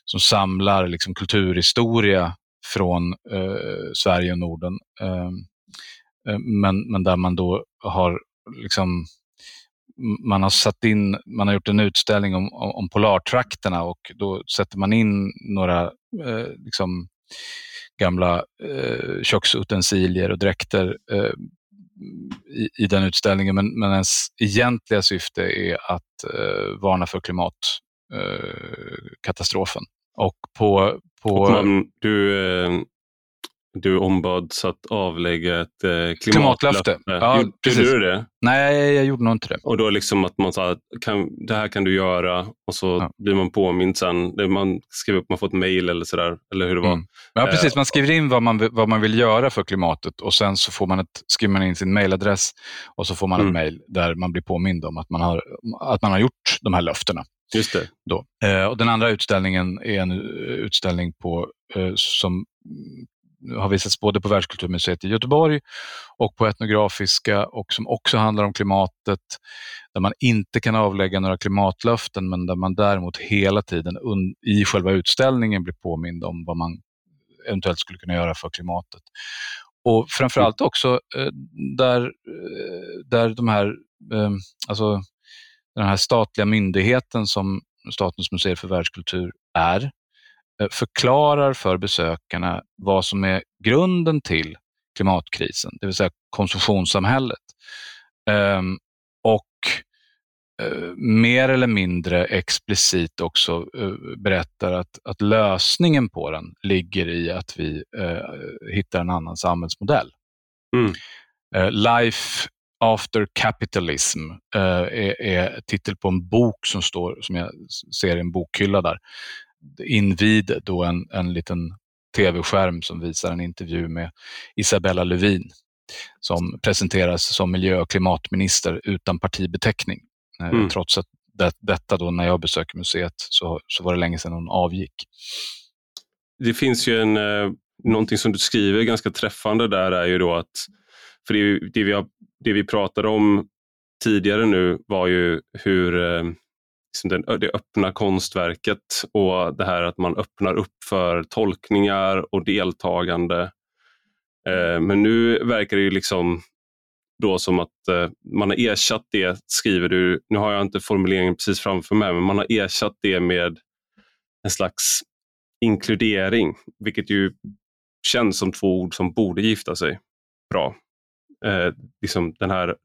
som samlar liksom kulturhistoria från eh, Sverige och Norden. Ehm, eh, men, men där man då har liksom man har satt in, man har gjort en utställning om, om, om polartrakterna och då sätter man in några eh, liksom, gamla eh, köksutensilier och dräkter eh, i, i, den utställningen. Men, men ens egentliga syfte är att eh, varna för klimatkatastrofen. Eh, och på, på... Man, du, eh, du ombads att avlägga ett eh, klimatlöfte. klimatlöfte. Ja, gjorde, precis. du det? Nej, jag gjorde nog inte det. Och då liksom att man sa kan, det här kan du göra och så ja. blir man påmind sen. Man skriver upp, man får ett mejl eller sådär, eller hur det var. Mm. Ja, precis. Man skriver in vad man, vad man vill göra för klimatet och sen så får man ett, skriver man in sin mejladress och så får man mm. ett mejl där man blir påmind om att man, har, att man har gjort de här löftena. Just det. Då. Eh, och den andra utställningen är en utställning på, eh, som har visats både på Världskulturmuseet i Göteborg och på Etnografiska och som också handlar om klimatet, där man inte kan avlägga några klimatlöften men där man däremot hela tiden i själva utställningen blir påmind om vad man eventuellt skulle kunna göra för klimatet. Och framförallt också eh, där, eh, där de här, eh, alltså den här statliga myndigheten som Statens museer för världskultur är, Eh, förklarar för besökarna vad som är grunden till klimatkrisen, det vill säga konsumtionssamhället. Um, och uh, mer eller mindre explicit också uh, berättar att, att lösningen på den ligger i att vi hittar en annan samhällsmodell. Mm. Life After Capitalism är, är titel på en bok som står, som jag ser i en bokhylla där, invid då en, en liten tv-skärm som visar en intervju med Isabella Lövin som presenteras som miljö och klimatminister utan partibeteckning. Eh, mm. Trots att det, detta då när jag besöker museet så, så var det länge sedan hon avgick. Det finns ju en, eh, någonting som du skriver ganska träffande där är ju då att, för det, det, vi, har, det vi pratade om tidigare nu var ju hur eh, liksom den, det öppna konstverket och det här att man öppnar upp för tolkningar och deltagande. Eh, men nu verkar det ju liksom då som att eh, man har ersatt det, skriver du, nu har jag inte formuleringen precis framför mig, men man har ersatt det med en slags inkludering, vilket ju känns som två ord som borde gifta sig bra. Eh, liksom den här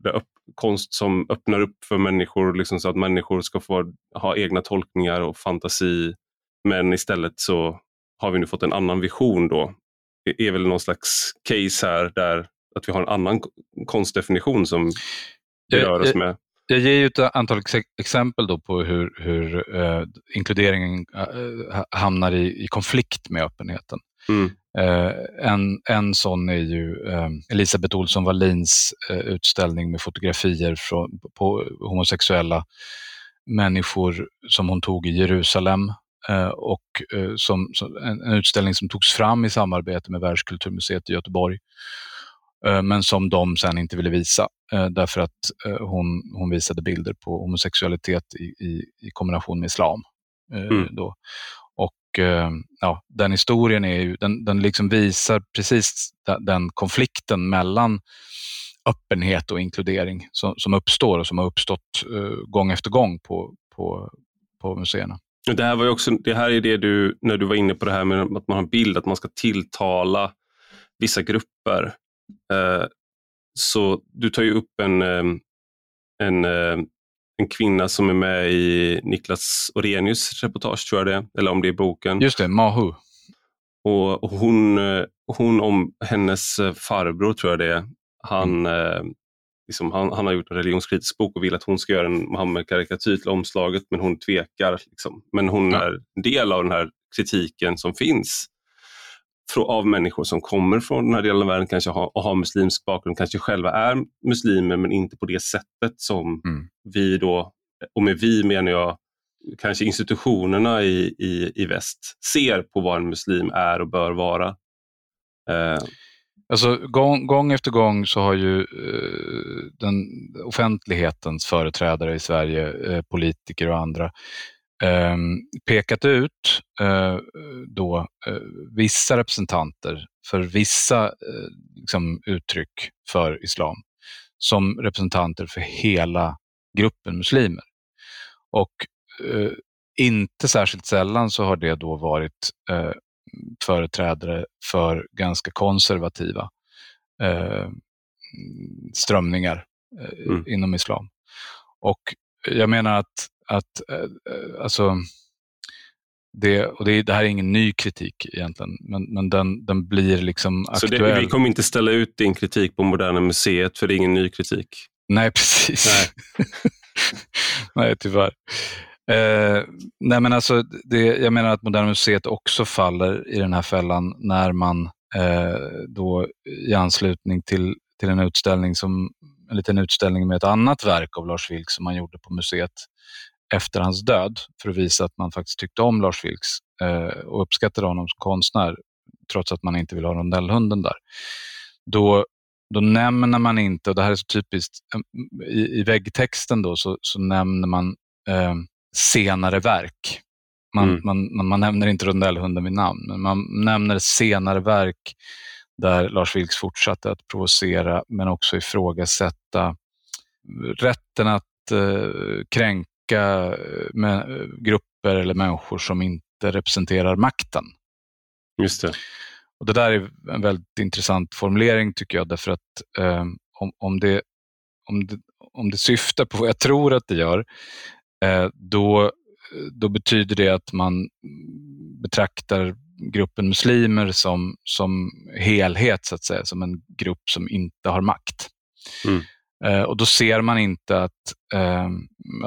konst som öppnar upp för människor liksom så att människor ska få ha egna tolkningar och fantasi. Men istället så har vi nu fått en annan vision då. Det är väl någon slags case här där att vi har en annan konstdefinition som vi rör oss med. Jag ger ju ett antal exempel då på hur, hur uh, inkluderingen uh, hamnar i, i, konflikt med öppenheten. Mm. Uh, en, en sån är ju uh, Elisabeth Olsson Wallins uh, utställning med fotografier från, på homosexuella människor som hon tog i Jerusalem och som, som en, en, utställning som togs fram i samarbete med Världskulturmuseet i Göteborg men som de sen inte ville visa därför att hon, hon visade bilder på homosexualitet i, i, i kombination med islam. Mm. Då. Och eh, ja, Den historien är ju, den, den liksom visar precis den konflikten mellan öppenhet och inkludering som, som uppstår och som har uppstått eh, gång efter gång på, på, på museerna. Det här, var också, det här är det du, när du var inne på det här med att man har en bild, att man ska tilltala vissa grupper. Eh, så du tar ju upp en, en, en kvinna som är med i Niklas Orenius reportage, tror jag det. Eller om det är boken. Just det, Mahu. Och hon, hon om hennes farbror, tror jag det. Han, mm. liksom, han, han, har gjort en religionskritisk bok och vill att hon ska göra en Muhammed-karikatyr till omslaget, men hon tvekar. Liksom. Men hon ja. är en del av den här kritiken som finns. Av människor som kommer från den här delen av världen kanske har, och har muslimsk bakgrund, kanske själva är muslimer men inte på det sättet som mm. vi då, och med vi menar jag kanske institutionerna i, i, i väst ser på vad en muslim är och bör vara. Eh. Alltså, gång, gång, efter gång så har ju eh, den offentlighetens företrädare i Sverige, eh, politiker och andra, pekat ut eh, då, eh, vissa representanter för vissa eh, liksom, uttryck för islam som representanter för hela gruppen muslimer. Och inte särskilt sällan så har det då varit företrädare för ganska konservativa strömningar mm. inom islam. Och jag menar att, att eh, eh, alltså, det, och det, det, här är ingen ny kritik egentligen, men, men den, den blir liksom Så aktuell. Det, vi kommer inte ställa ut din kritik på Moderna Museet, för det är ingen ny kritik? Nej, precis. Nej, Nej tyvärr. Eh, nej men alltså, det, jag menar att Moderna Museet också faller i den här fällan när man eh, då i anslutning till, till en utställning som en liten utställning med ett annat verk av Lars Vilks som man gjorde på museet efter hans död för att visa att man faktiskt tyckte om Lars Vilks eh, och uppskattade honom som konstnär trots att man inte vill ha rondellhunden där. Då, då nämner man inte, och det här är så typiskt, eh, i, i väggtexten då så, så nämner man eh, senare verk. Man, mm. man, man, nämner inte rondellhunden vid namn, men man nämner senare verk där Lars Vilks fortsatte att provocera men också ifrågasätta rätten att eh, kränka eh, med, grupper eller människor som inte representerar makten. Just det. Och Det där är en väldigt intressant formulering tycker jag, därför att eh, om, om, det, om, det, om det syftar på vad jag tror att det gör, Eh, då, då betyder det att man betraktar gruppen muslimer som, som helhet, så att säga, som en grupp som inte har makt. Mm. Eh, och då ser man inte att, eh,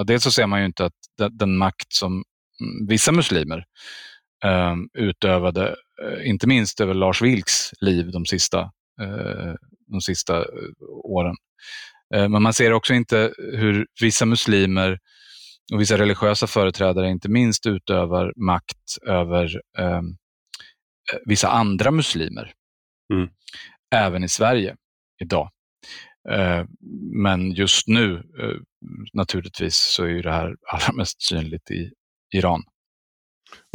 dels så ser man ju inte att den, den makt som vissa muslimer eh, utövade, eh, inte minst över Lars Vilks liv de sista, eh, de sista åren. Men man ser också inte hur vissa muslimer och vissa religiösa företrädare inte minst utövar makt över ehm, eh, vissa andra muslimer. Mm. Även i Sverige idag. Eh, men just nu eh, naturligtvis så är det här allra mest synligt i Iran.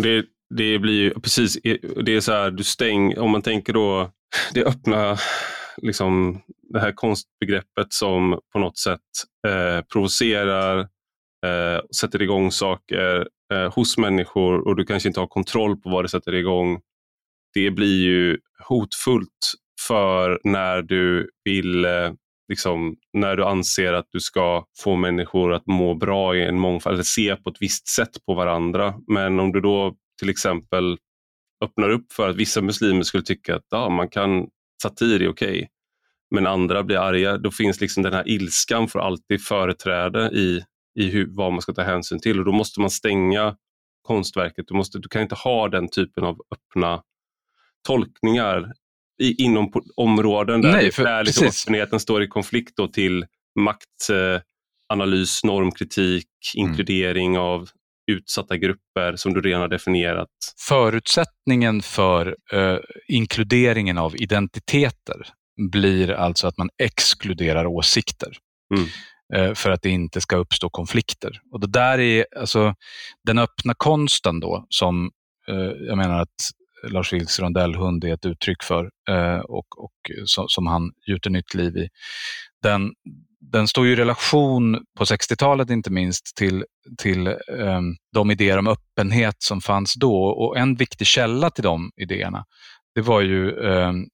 Det, det blir ju precis, det är så här, du stäng, om man tänker då det öppna liksom, det här konstbegreppet som på något sätt eh, provocerar, eh, sätter igång saker eh, hos människor och du kanske inte har kontroll på vad det sätter igång. Det blir ju hotfullt för när du vill eh, Liksom, när du anser att du ska få människor att må bra i en mångfald, eller se på ett visst sätt på varandra. Men om du då till exempel öppnar upp för att vissa muslimer skulle tycka att ja, man kan, satir är okej, okay, men andra blir arga, då finns liksom den här ilskan får alltid företräde i i hur, vad man ska ta hänsyn till och då måste man stänga konstverket. Du, måste, du kan inte ha den typen av öppna tolkningar i, inom områden där, Nej, för, där liksom öppenheten står i konflikt då till maktanalys, eh, normkritik, mm. inkludering av utsatta grupper som du redan har definierat. Förutsättningen för eh, inkluderingen av identiteter blir alltså att man exkluderar åsikter. Mm. Eh, för att det inte ska uppstå konflikter. Och det där är alltså den öppna konsten då som eh, jag menar att Lars Vilks rondellhund är ett uttryck för eh, och, och som han gjuter nytt liv i. Den, den står i relation på 60-talet inte minst till, till um, de idéer om öppenhet som fanns då och en viktig källa till de idéerna det var ju um,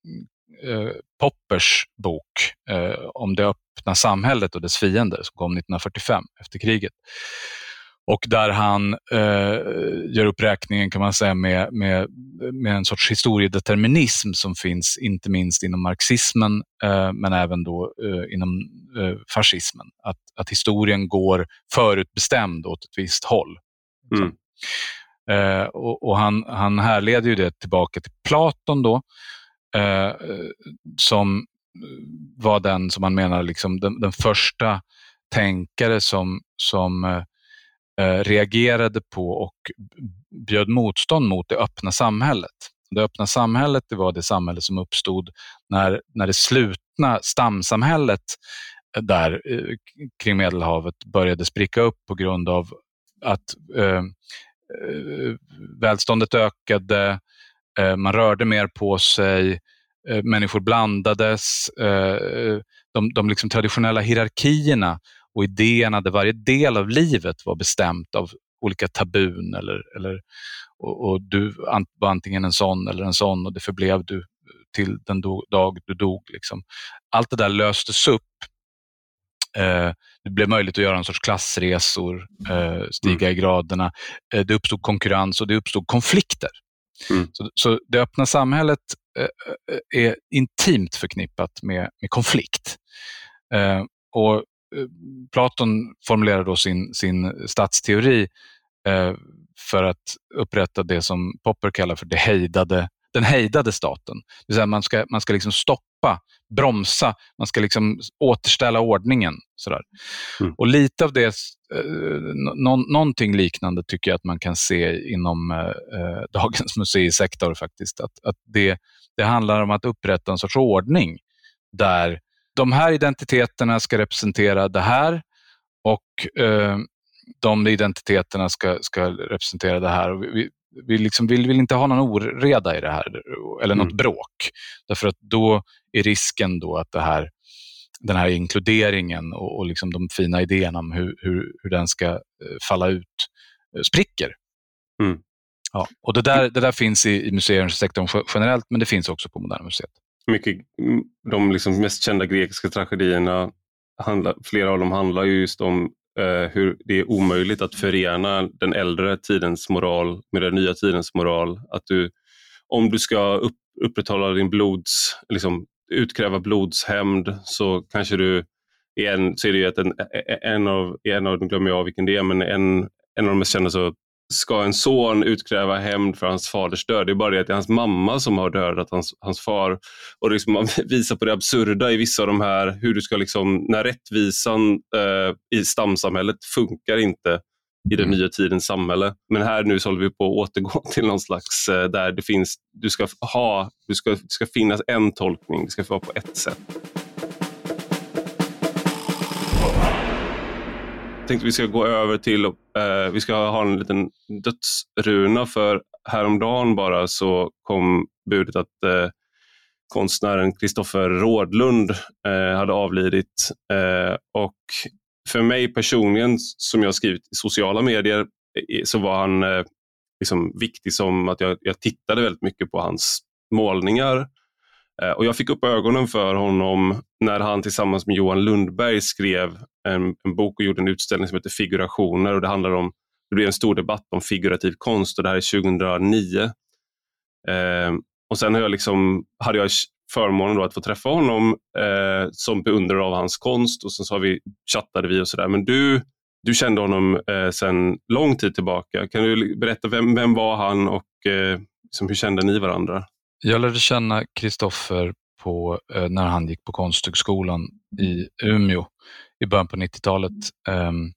uh, Poppers bok uh, om det öppna samhället och dess fiender som kom 1945 efter kriget. Och där han eh, gör uppräkningen kan man säga med, med, med en sorts historiedeterminism som finns inte minst inom marxismen eh, men även då eh, inom eh, fascismen. Att, att historien går förutbestämd åt ett visst håll. Mm. Eh, och, och han, han härleder ju det tillbaka till Platon då, eh, som var den som man menar liksom den, den första tänkare som, som Eh, reagerade på och bjöd motstånd mot det öppna samhället. Det öppna samhället det var det samhälle som uppstod när, när det slutna stamsamhället eh, där eh, kring Medelhavet började spricka upp på grund av att eh, eh, välståndet ökade, eh, man rörde mer på sig, eh, människor blandades. Eh, de, de liksom traditionella hierarkierna och idéerna där varje del av livet var bestämt av olika tabun eller, eller och, och du var antingen en sån eller en sån och det förblev du till den dag du dog. Liksom. Allt det där löstes upp Eh, det blev möjligt att göra en sorts klassresor, eh, stiga mm. i graderna. Eh, det uppstod konkurrens och det uppstod konflikter. Mm. Så, så, det öppna samhället är intimt förknippat med, med konflikt. och Platon formulerar då sin, sin statsteori för att upprätta det som Popper kallar för det hejdade, den hejdade staten. Det vill säga man ska, man ska liksom stoppa bromsa, man ska liksom återställa ordningen. Sådär. Mm. Och lite av det, eh, no, någonting liknande tycker jag att man kan se inom eh, eh, dagens museisektor faktiskt. Att, att det, det handlar om att upprätta en sorts ordning där de här identiteterna ska representera det här och eh, de identiteterna ska, ska representera det här. Vi, vi liksom vill, vill, inte ha någon oreda i det här, eller något mm. bråk. Därför att då är risken då att det här, den här inkluderingen och, och liksom de fina idéerna om hur, hur, hur den ska eh, falla ut eh, spricker. Mm. Ja, och det där, det där finns i, i museisektorn generellt, men det finns också på Moderna Museet. Mycket, mm, de liksom mest kända grekiska tragedierna, handlar, flera av dem handlar just om eh, hur det är omöjligt att förena den äldre tidens moral med den nya tidens moral. Att du, om du ska upp, upprätthålla din blods, liksom, utkräva blodshämnd så kanske du en, så är det ju att en, e, e, en av, en av, nu glömmer jag vilken det är, men en, en av de mest kända så ska en son utkräva hämnd för hans faders död. Det är bara det att det är hans mamma som har dödat hans, hans far. Och liksom man visar på det absurda i vissa av de här, hur du ska liksom, när rättvisan eh, i stamsamhället funkar inte i den mm. nya tidens samhälle. Men här nu så håller vi på att återgå till någon slags, eh, där det finns, du ska ha, du ska, det ska finnas en tolkning, det ska vara på ett sätt. Tänkte vi ska gå över till, eh, vi ska ha en liten dödsruna för häromdagen bara så kom budet att eh, konstnären Kristoffer Rådlund eh, hade avlidit. Eh, och för mig personligen, som jag skrivit i sociala medier, så var han eh, liksom viktig som att jag, jag tittade väldigt mycket på hans målningar. Eh, och Jag fick upp ögonen för honom när han tillsammans med Johan Lundberg skrev en, en, bok och gjorde en utställning som heter Figurationer. Och det, handlar om, det blev en stor debatt om figurativ konst och det här är 2009. Eh, och Sen jag liksom, hade jag förmånen att få träffa honom eh, som beundrare av hans konst och sen så har vi, chattade vi och sådär. Men du, du kände honom eh, sedan lång tid tillbaka. Kan du berätta, vem, vem var han och eh, liksom, hur kände ni varandra? Jag lärde känna Kristoffer eh, när han gick på Konsthögskolan i Umeå i början på 90-talet. Um, ehm,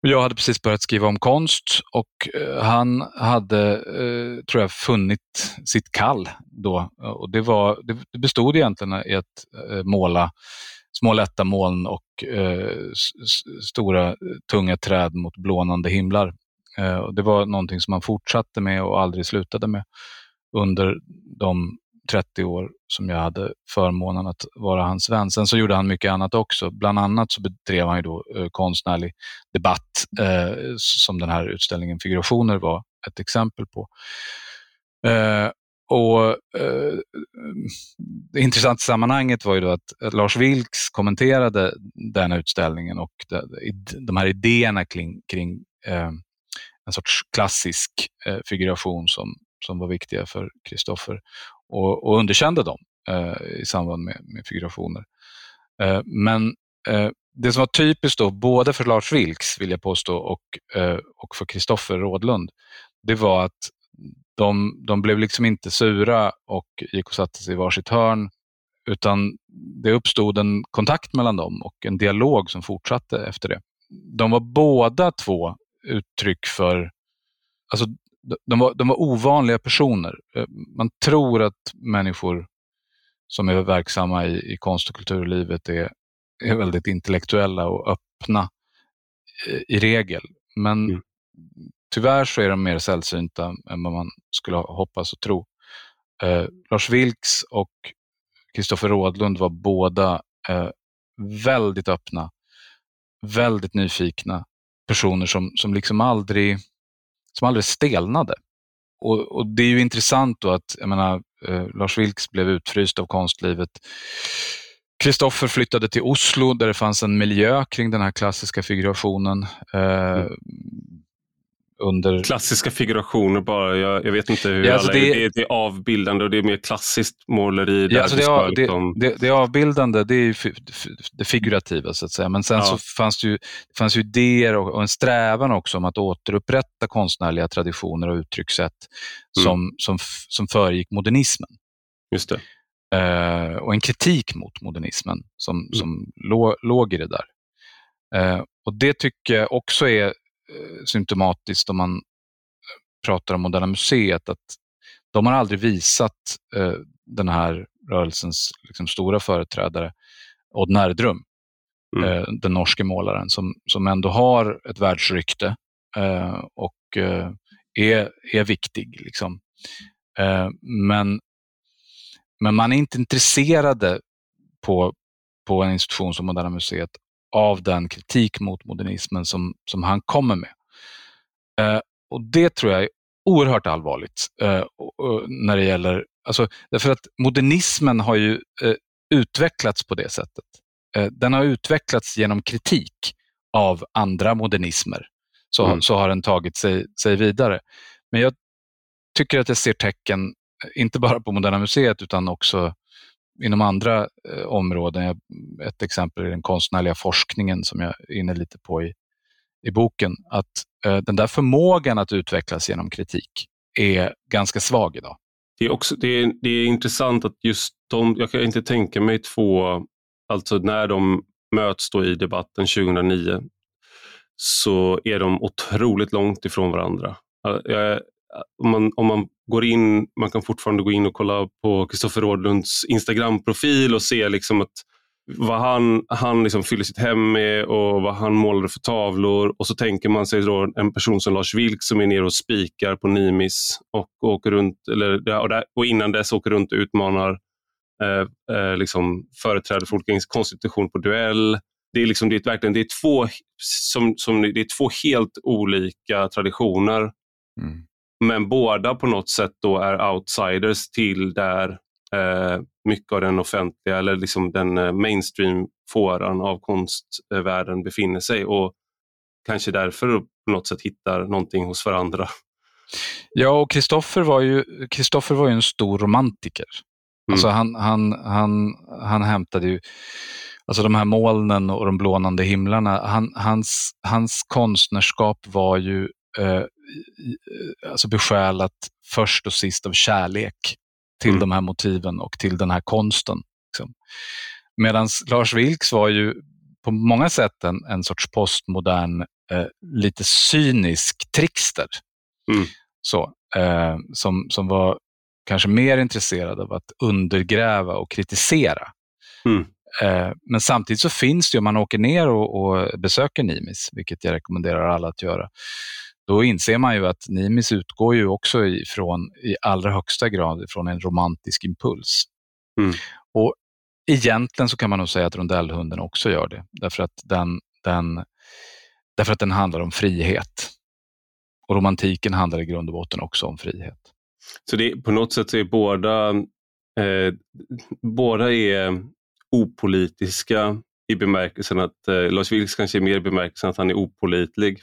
jag hade precis börjat skriva om konst och eh, han hade, eh, tror jag, funnit sitt kall då. Och det, var, det bestod egentligen i att eh, måla små lätta moln och stora tunga träd mot blånande himlar. Och det var någonting som han fortsatte med och aldrig slutade med under de 30 år som jag hade förmånen att vara hans vän. Sen så gjorde han mycket annat också. Bland annat så bedrev han ju då eh, konstnärlig debatt eh, som den här utställningen Figurationer var ett exempel på. Eh, och eh, Det intressanta i sammanhanget var ju då att Lars Vilks kommenterade den utställningen och de, de här idéerna kring, kring eh, en sorts klassisk eh, figuration som, som var viktiga för Kristoffer och, och underkände dem eh, i samband med, med figurationer. Eh, men eh, det som var typiskt då, både för Lars Vilks, vill jag påstå, och, eh, och för Kristoffer Rådlund, det var att de, de blev liksom inte sura och gick och satte sig i varsitt hörn, utan det uppstod en kontakt mellan dem och en dialog som fortsatte efter det. De var båda två uttryck för, alltså de var, de var ovanliga personer. Eh, man tror att människor som är verksamma i, i konst och kulturlivet är, är väldigt intellektuella och öppna eh, i regel. Men mm. tyvärr så är de mer sällsynta än vad man skulle hoppas och tro. Eh, Lars Vilks och Kristoffer Rådlund var båda eh, väldigt öppna, väldigt nyfikna personer som, som liksom aldrig, som aldrig stelnade. Och, och Det är ju intressant då att jag menar, eh, Lars Vilks blev utfryst av konstlivet. Kristoffer flyttade till Oslo där det fanns en miljö kring den här klassiska figurationen. Eh, mm under... Klassiska figurationer bara. Jag, jag vet inte hur ja, alltså alla det... Är, det, är avbildande och det är mer klassiskt måleri. Ja, alltså det, är, liksom... det, det, avbildande det är det figurativa så att säga. Men sen ja. så fanns det ju, det fanns ju idéer och, och, en strävan också om att återupprätta konstnärliga traditioner och uttryckssätt mm. som, som, som föregick modernismen. Just det. Uh, och en kritik mot modernismen som, mm. som låg, låg i det där. Uh, och Det tycker jag också är symptomatiskt om man eh, pratar om Moderna Museet att de har aldrig visat eh, den här rörelsens liksom, stora företrädare Odd Nerdrum, mm. eh, den norske målaren, som, som ändå har ett världsrykte eh, och eh, är, är viktig. Liksom. men, men man är inte intresserade på, på en institution som Moderna Museet av den kritik mot modernismen som, som han kommer med. Eh, och Det tror jag är oerhört allvarligt eh, när det gäller, alltså, därför att modernismen har ju eh, utvecklats på det sättet. Eh, den har utvecklats genom kritik av andra modernismer. Så, mm. så har den tagit sig, sig vidare. Men jag tycker att jag ser tecken, inte bara på Moderna Museet utan också inom andra eh, områden. Ett exempel är den konstnärliga forskningen som jag är inne lite på i, i boken. Att eh, den där förmågan att utvecklas genom kritik är ganska svag idag. Det är, också, det är, det är intressant att just de, jag kan inte tänka mig två, alltså när de möts då i debatten 2009, så är de otroligt långt ifrån varandra. Jag, om man, om man går in, man kan fortfarande gå in och kolla på Kristoffer Rådlunds Instagram-profil och se liksom att vad han, han liksom fyller sitt hem med och vad han målade för tavlor. Och så tänker man sig då en person som Lars Vilks som är nere och spikar på Nimis och, åker runt, eller, och, där, och innan dess åker runt och utmanar eh, eh, liksom företrädare för olika konstitution på duell. Det är, liksom, det är, verkligen, det är, två, som, som, det är två helt olika traditioner. Mm. Men båda på något sätt då är outsiders till där eh, mycket av den offentliga eller liksom den eh, mainstream-fåran av konstvärlden befinner sig och kanske därför på något sätt hittar någonting hos varandra. Ja, och Kristoffer var ju, var ju en stor romantiker. Mm. Alltså han, han, han, han hämtade ju Alltså de här molnen och de blånande himlarna. Han, hans, hans konstnärskap var ju eh, alltså besjälat först och sist av kärlek till mm. de här motiven och till den här konsten. Liksom. Medan Lars Vilks var ju på många sätt en, en sorts postmodern, eh, lite cynisk trickster. Mm. Så, eh, som, som var kanske mer intresserad av att undergräva och kritisera. Mm. Eh, men samtidigt så finns det, om man åker ner och, och besöker Nimis, vilket jag rekommenderar alla att göra, då inser man ju att Nimis utgår ju också ifrån, i allra högsta grad från en romantisk impuls. Mm. Och Egentligen så kan man nog säga att rondellhunden också gör det, därför att den, den, därför att den handlar om frihet. Och romantiken handlar i grund och botten också om frihet. Så det, på något sätt är båda, eh, båda är opolitiska i bemärkelsen att eh, Lars Vilks kanske är mer i bemärkelsen att han är opolitlig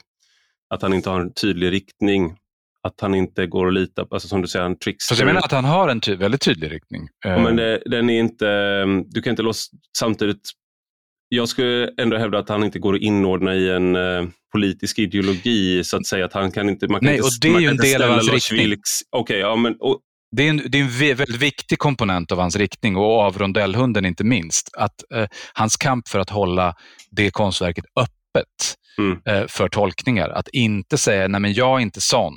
att han inte har en tydlig riktning. Att han inte går att lita på, alltså som du säger, en trickster. Fast jag menar att han har en ty väldigt tydlig riktning. Ja, men det, den är inte, du kan inte låsa, samtidigt jag skulle ändå hävda att han inte går att inordna i en uh, politisk ideologi, så att säga. Att han kan inte, man kan Nej, inte, och det är ju en del av hans riktning. Vilks, okay, ja, men, och, det är, en, det är en väldigt viktig komponent av hans riktning och av rondellhunden inte minst. Att eh, Hans kamp för att hålla det konstverket öppet mm. eh, för tolkningar. Att inte säga, nej men jag är inte sån.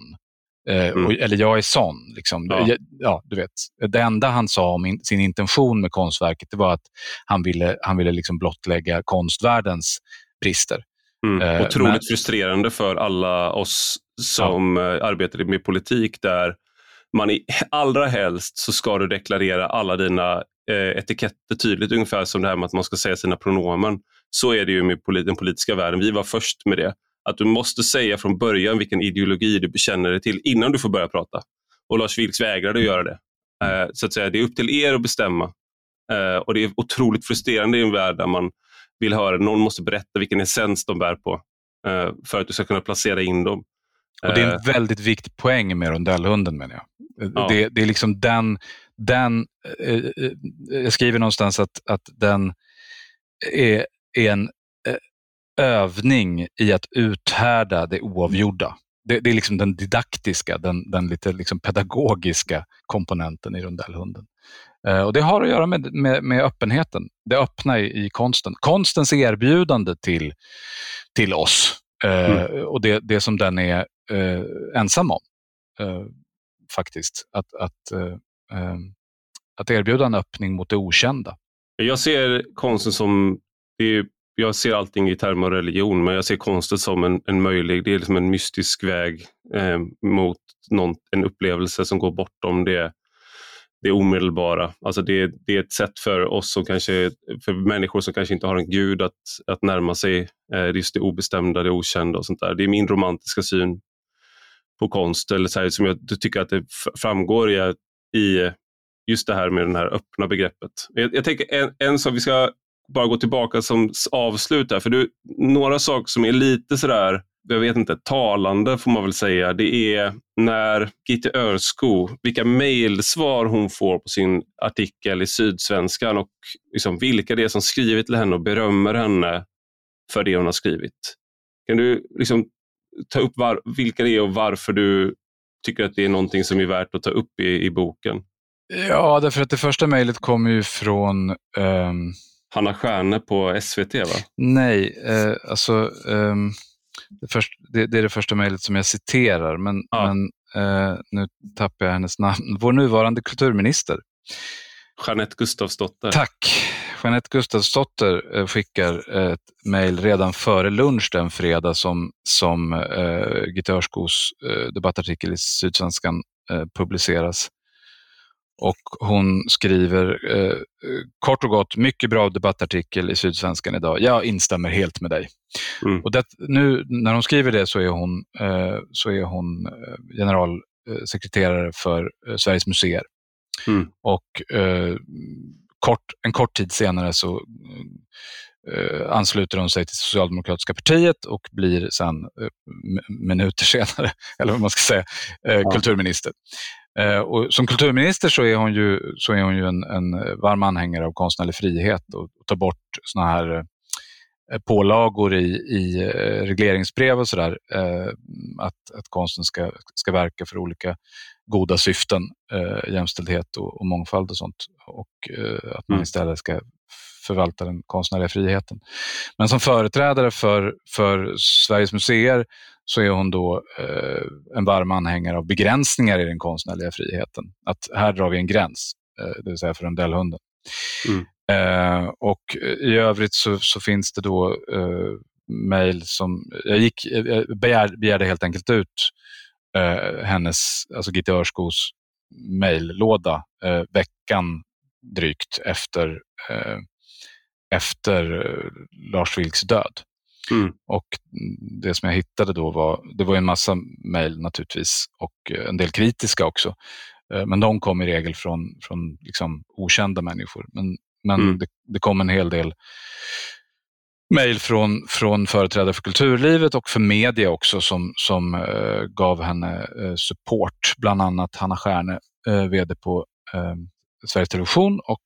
Eh, mm. och, eller jag är sån. Liksom. Ja. ja. du vet. Det enda han sa om in, sin intention med konstverket det var att han ville, han ville liksom blottlägga konstvärldens brister. Mm. Eh, Otroligt men... frustrerande för alla oss som ja. Eh, arbetar med politik där man i, allra helst så ska du deklarera alla dina eh, etiketter tydligt, ungefär som det här med att man ska säga sina pronomen. Så är det ju med den politiska världen. Vi var först med det. Att du måste säga från början vilken ideologi du bekänner dig till innan du får börja prata. Och Lars Vilks vägrade att göra det. Eh, så att säga, det är upp till er att bestämma. Eh, och Det är otroligt frustrerande i en värld där man vill höra, någon måste berätta vilken essens de bär på eh, för att du ska kunna placera in dem. Och Det är en väldigt viktig poäng med rondellhunden menar jag. Ja. Det, det, är liksom den, den jag skriver någonstans att, att den är, är en övning i att uthärda det oavgjorda. Det, det är liksom den didaktiska, den, den lite liksom pedagogiska komponenten i rondellhunden. Eh, och Det har att göra med, med, med öppenheten, det öppna i, i, konsten. Konstens erbjudande till, till oss eh, mm. och det, det som den är eh, ensam om. Eh, faktiskt. Att, att, eh, eh, att erbjuda en öppning mot det okända. Jag ser konsten som, är, jag ser allting i termer av religion, men jag ser konsten som en, en möjlig, det är liksom en mystisk väg eh, mot någon, en upplevelse som går bortom det, det omedelbara. Alltså det, det är ett sätt för oss som kanske, för människor som kanske inte har en gud att, att närma sig eh, just det obestämda, det okända och sånt där. Det är min romantiska syn på konst, eller så här, som jag tycker att det framgår i, i just det här med det här öppna begreppet. Jag, jag tänker en, en sak, vi ska bara gå tillbaka som avslut där, för du, några saker som är lite sådär, jag vet inte, talande får man väl säga, det är när Gitte Örsko, vilka mejlsvar hon får på sin artikel i Sydsvenskan och liksom vilka det är som skrivit till henne och berömmer henne för det hon har skrivit. Kan du liksom ta upp var, vilka det är och varför du tycker att det är någonting som är värt att ta upp i, i boken? Ja, därför att det första mejlet kommer ju från um... Hanna Stjärne på SVT va? Nej, eh, alltså um, det, först, det, det, är det första mejlet som jag citerar, men, ja. men eh, nu tappar jag hennes namn. Vår nuvarande kulturminister. Jeanette Gustafsdotter. Tack. Jeanette Gustafsdotter eh, skickar ett mejl redan före lunch den fredag som, som eh, Gittörskos eh, debattartikel i Sydsvenskan eh, publiceras. Och hon skriver eh, kort och gott, mycket bra debattartikel i Sydsvenskan idag. Jag instämmer helt med dig. Mm. Och det, nu när hon skriver det så är hon, eh, så är hon eh, generalsekreterare för eh, Sveriges museer. Mm. Och eh, kort, en kort tid senare så eh, ansluter hon sig till Socialdemokratiska partiet och blir sen minuter senare, eller vad man ska säga, ja. kulturminister. Eh, och som kulturminister så är hon ju, så är hon ju en, en varm anhängare av konstnärlig frihet och, och tar bort såna här eh, pålagor i, i eh, regleringsbrev och sådär. Att, att konsten ska, ska verka för olika goda syften, jämställdhet och, och mångfald och sånt. Och att man mm. istället ska förvalta den konstnärliga friheten. Men som företrädare för, för Sveriges museer så är hon då eh, en varm anhängare av begränsningar i den konstnärliga friheten. Att här drar vi en gräns, eh, det vill säga för rondellhunden. Mm. Eh, och i övrigt så, så finns det då eh, mejl som... Jag, gick, jag begär, begärde helt enkelt ut eh, hennes, alltså Gitte Örskos mejllåda eh, veckan drygt efter, eh, efter Lars Vilks död. Mm. Och Det som jag hittade då var, det var en massa mejl naturligtvis och en del kritiska också. Eh, men de kom i regel från, från liksom okända människor. Men, men mm. det, det, kom en hel del mejl från, från företrädare för kulturlivet och för media också som, som uh, gav henne uh, support. Bland annat Hanna Stjärne, uh, VD på Sveriges Television och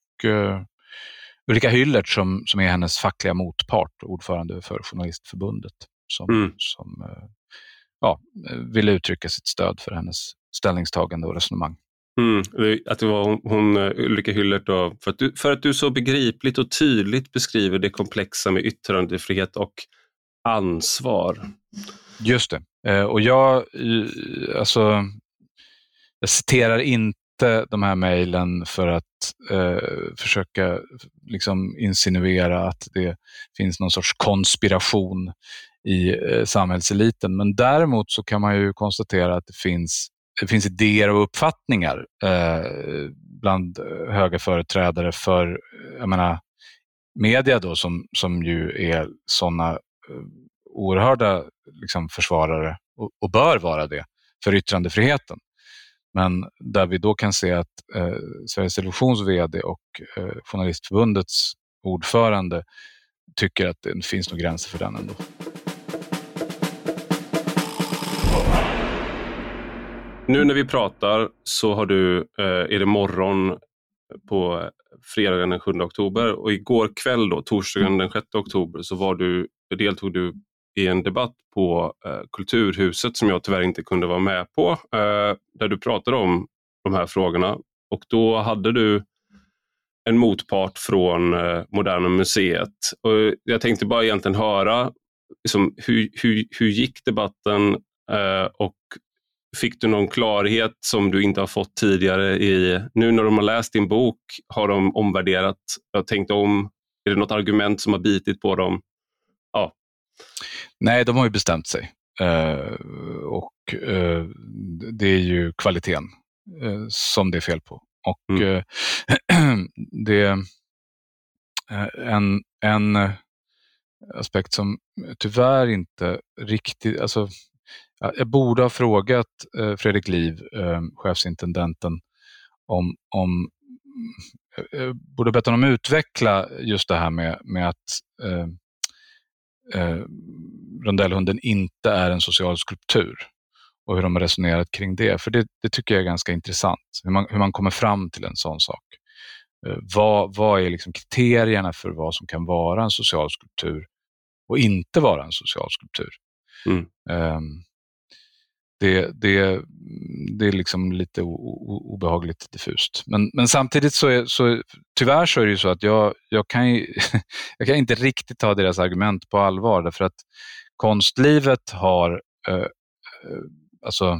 Ulrika Hyllert som, som är hennes fackliga motpart, ordförande för Journalistförbundet, som, mm. som eh, ja, ville uttrycka sitt stöd för hennes ställningstagande och resonemang. Mm, att det var hon, Ulrika Hyllert, då, för, att du, för att du så begripligt och tydligt beskriver det komplexa med yttrandefrihet och ansvar. Just det. Eh, och jag, alltså, jag citerar inte de här mejlen för att eh, försöka liksom insinuera att det finns någon sorts konspiration i eh, samhällseliten. Men däremot så kan man ju konstatera att det finns, det finns idéer och uppfattningar eh, bland höga företrädare för jag menar, media då, som, som ju är sådana eh, oerhörda liksom, försvarare och, och, bör vara det för yttrandefriheten. Men där vi då kan se att eh, Sveriges Televisions VD och eh, Journalistförbundets ordförande tycker att det finns nog gränser för den ändå. Nu när vi pratar så har du, eh, är det morgon på fredagen den 7 oktober och igår kväll, då, torsdagen den 6 oktober, så var du, deltog du i en debatt på eh, Kulturhuset som jag tyvärr inte kunde vara med på, eh, där du pratade om de här frågorna. Och då hade du en motpart från eh, Moderna Museet. Och jag tänkte bara egentligen höra liksom, hur, hur, hur gick debatten eh, och Fick du någon klarhet som du inte har fått tidigare? i Nu när de har läst din bok, har de omvärderat, tänkt om? Är det något argument som har bitit på dem? Nej, de har ju bestämt sig. Uh, och uh, det är ju kvaliteten uh, som det är fel på. Och mm. det en, en aspekt som tyvärr inte riktigt, alltså jag borde ha frågat Fredrik Liv, chefsintendenten, om, om jag borde bett honom utveckla just det här med, med att eh, rondellhunden inte är en social skulptur och hur de har resonerat kring det. För det, det tycker jag är ganska intressant, hur man, hur man kommer fram till en sån sak. Eh, vad, vad är liksom kriterierna för vad som kan vara en social skulptur och inte vara en social skulptur? Mm. Um, det, det, det är liksom lite obehagligt diffust. Men, men samtidigt så, är, så tyvärr så är det ju så att jag, jag, kan, jag kan inte riktigt ta deras argument på allvar därför att konstlivet har eh, eh alltså,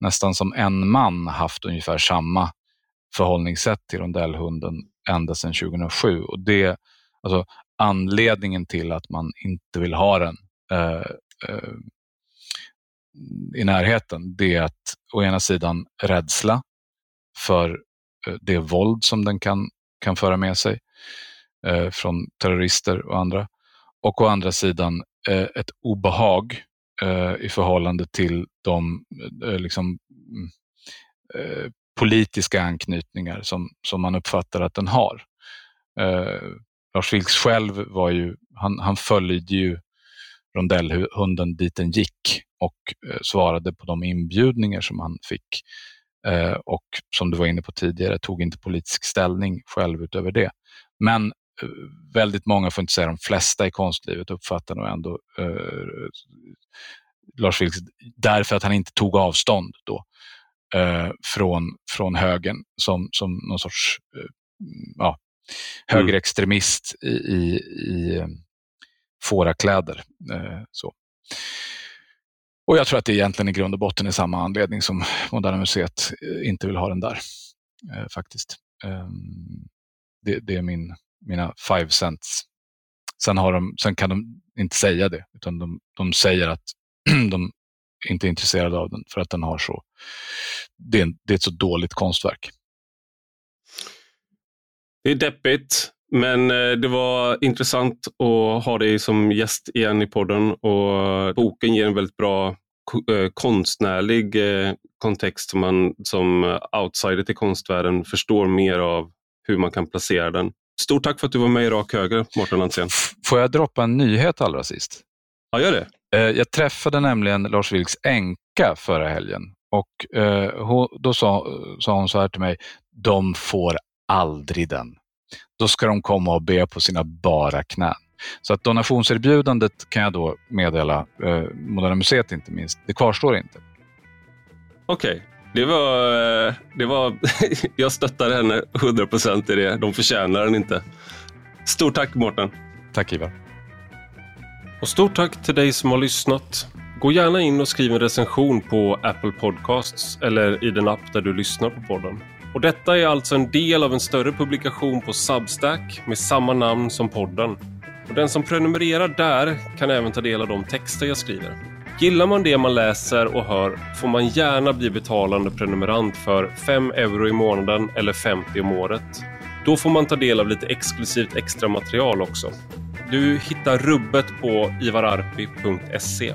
nästan som en man haft ungefär samma förhållningssätt till rondellhunden ända sedan 2007. Och det, alltså, anledningen till att man inte vill ha den eh, eh, i närheten, det är att å ena sidan rädsla för eh, det våld som den kan, kan föra med sig eh, från terrorister och andra. Och å andra sidan eh, ett obehag eh, i förhållande till de eh, liksom, mm, eh, politiska anknytningar som, som man uppfattar att den har. Eh, Lars Vilks själv var ju, han, han följde ju rondellhunden dit den gick och eh, svarade på de inbjudningar som han fick. Eh, och som du var inne på tidigare, tog inte politisk ställning själv utöver det. Men eh, väldigt många, får inte säga de flesta i konstlivet, uppfattar nog ändå eh, Lars Vilks, därför att han inte tog avstånd då eh, från, från högern som, som någon sorts eh, ja, högerextremist i, i, i fårakläder. Eh, så. Och jag tror att det egentligen i grund och botten är samma anledning som Moderna Museet eh, inte vill ha den där. Eh, faktiskt. Ehm, det, det, är min, mina five cents. Sen, har de, sen kan de inte säga det, utan de, de säger att de inte är intresserade av den för att den har så... Det är, det är ett så dåligt konstverk. Det är deppigt. Men eh, det var intressant att ha dig som gäst igen i podden och boken ger en väldigt bra eh, konstnärlig eh, kontext som man som outsider till konstvärlden förstår mer av hur man kan placera den. Stort tack för att du var med i Rak Höger, Mårten Landsén. Får jag droppa en nyhet allra sist? Ja, gör det. Jag träffade nämligen Lars Vilks änka förra helgen och då sa hon så här till mig, de får aldrig den. Då ska de komma och be på sina bara knän. Så att donationserbjudandet kan jag då meddela, eh, Moderna Museet inte minst, det kvarstår inte. Okej, okay. det var... Eh, det var jag stöttar henne 100% i det. De förtjänar den inte. Stort tack Mårten. Tack Ivar. Och stort tack till dig som har lyssnat. Gå gärna in och skriv en recension på Apple Podcasts eller i den app där du lyssnar på podden. Och detta är alltså en del av en större publikation på Substack med samma namn som podden. Och den som prenumererar där kan även ta del av de texter jag skriver. Gillar man det man läser och hör får man gärna bli betalande prenumerant för 5 euro i månaden eller 50 om året. Då får man ta del av lite exklusivt extra material också. Du hittar rubbet på ivararpi.se.